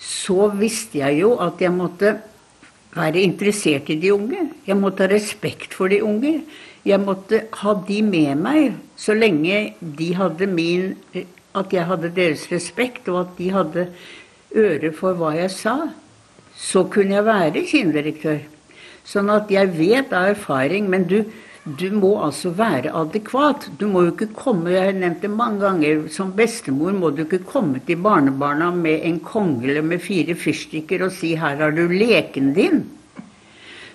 så visste jeg jo at jeg måtte være interessert i de unge. Jeg måtte ha respekt for de unge. Jeg måtte ha de med meg så lenge de hadde min At jeg hadde deres respekt, og at de hadde øre for hva jeg sa. Så kunne jeg være kinndirektør. Sånn at jeg vet av erfaring. Men du, du må altså være adekvat. Du må jo ikke komme Jeg har nevnt det mange ganger. Som bestemor må du ikke komme til barnebarna med en kongle med fire fyrstikker og si 'her har du leken din'.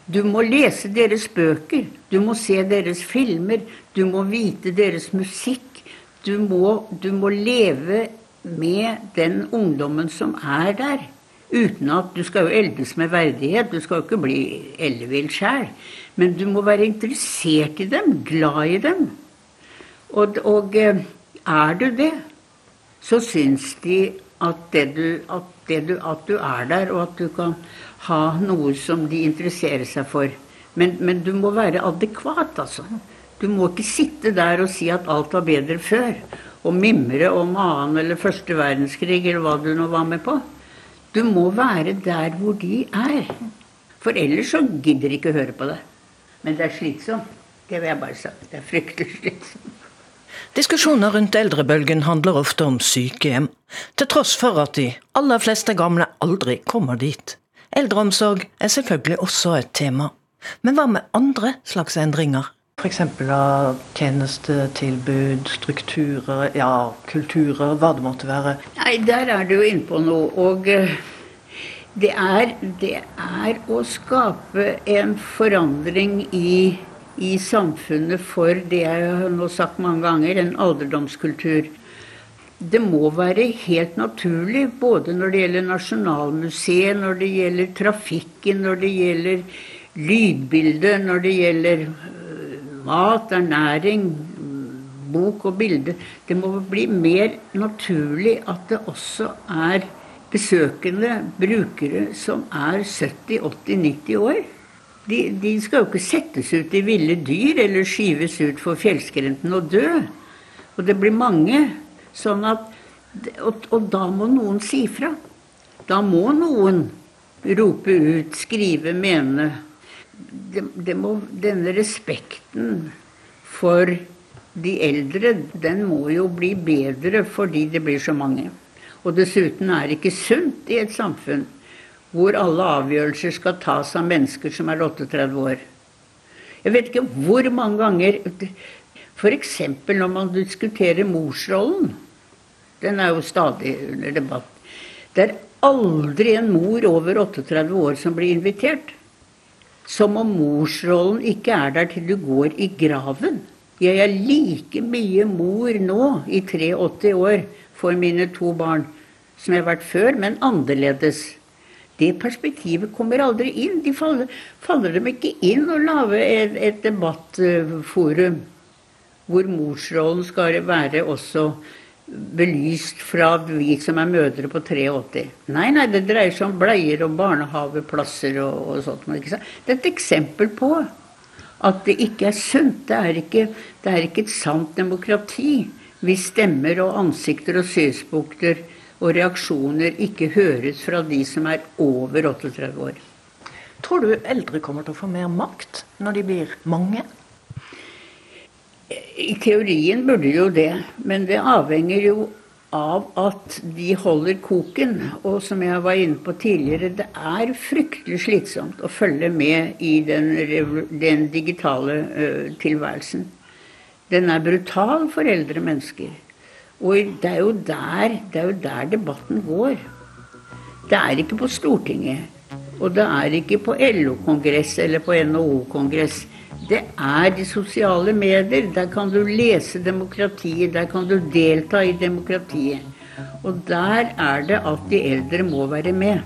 Du må lese deres bøker. Du må se deres filmer. Du må vite deres musikk. Du må, du må leve med den ungdommen som er der. Uten at du skal jo eldes med verdighet. Du skal jo ikke bli ellevill sjæl. Men du må være interessert i dem, glad i dem. Og, og eh, er du det, så syns de at, det du, at, det du, at, du, er der, og at du kan ha noe som de interesserer seg for. Men, men du må være adekvat, altså. Du må ikke sitte der og si at alt var bedre før. Og mimre om annen eller første verdenskrig eller hva du nå var med på. Du må være der hvor de er. For ellers så gidder de ikke å høre på det. Men det er slitsomt. Det vil jeg bare si. Det er fryktelig slitsomt. Diskusjoner rundt eldrebølgen handler ofte om sykehjem, til tross for at de aller fleste gamle aldri kommer dit. Eldreomsorg er selvfølgelig også et tema. Men hva med andre slags endringer? F.eks. av tjenestetilbud, strukturer, ja, kulturer, hva det måtte være. Nei, der er du inne på noe. Og uh, Det er, det er å skape en forandring i, i samfunnet for det jeg har nå sagt mange ganger, en alderdomskultur. Det må være helt naturlig, både når det gjelder Nasjonalmuseet, når det gjelder trafikken, når det gjelder lydbildet, når det gjelder øh, mat, ernæring, bok og bilde. Det må bli mer naturlig at det også er besøkende brukere som er 70-80-90 år. De, de, skal jo ikke settes ut i ville dyr eller skyves ut for fjellskrenten og dø. Og det blir mange. Sånn at, og, og da må noen si fra. Da må noen rope ut, skrive, mene. Det, det må, denne respekten for de eldre, den må jo bli bedre fordi det blir så mange. Og dessuten er det ikke sunt i et samfunn hvor alle avgjørelser skal tas av mennesker som er 38 år. Jeg vet ikke hvor mange ganger F.eks. når man diskuterer morsrollen. Den er jo stadig under debatt. Det er aldri en mor over 38 år som blir invitert. Som om morsrollen ikke er der til du går i graven. Jeg er like mye mor nå, i 83 år, for mine to barn som jeg har vært før, men annerledes. Det perspektivet kommer aldri inn. De faller, faller dem ikke inn å lage et, et debattforum hvor morsrollen skal være også belyst fra vi som er mødre på 83. Nei, nei, det dreier seg om bleier og barnehageplasser og, og sånt. Det er et eksempel på at det ikke er sunt. Det er ikke, det er ikke et sant demokrati hvis stemmer og ansikter og synspunkter og reaksjoner ikke høres fra de som er over 38 år. Tror du eldre kommer til å få mer makt når de blir mange? I teorien burde jo det, men det avhenger jo av at de holder koken. Og som jeg var inne på tidligere, det er fryktelig slitsomt å følge med i den, den digitale uh, tilværelsen. Den er brutal for eldre mennesker. Og det er, der, det er jo der, debatten går. Det er ikke på Stortinget. Og det er ikke på LO-kongress eller på NHO-kongress. Det er de sosiale medier. Der kan du lese demokratiet. Der kan du delta i demokratiet. Og der er det at de eldre må være med.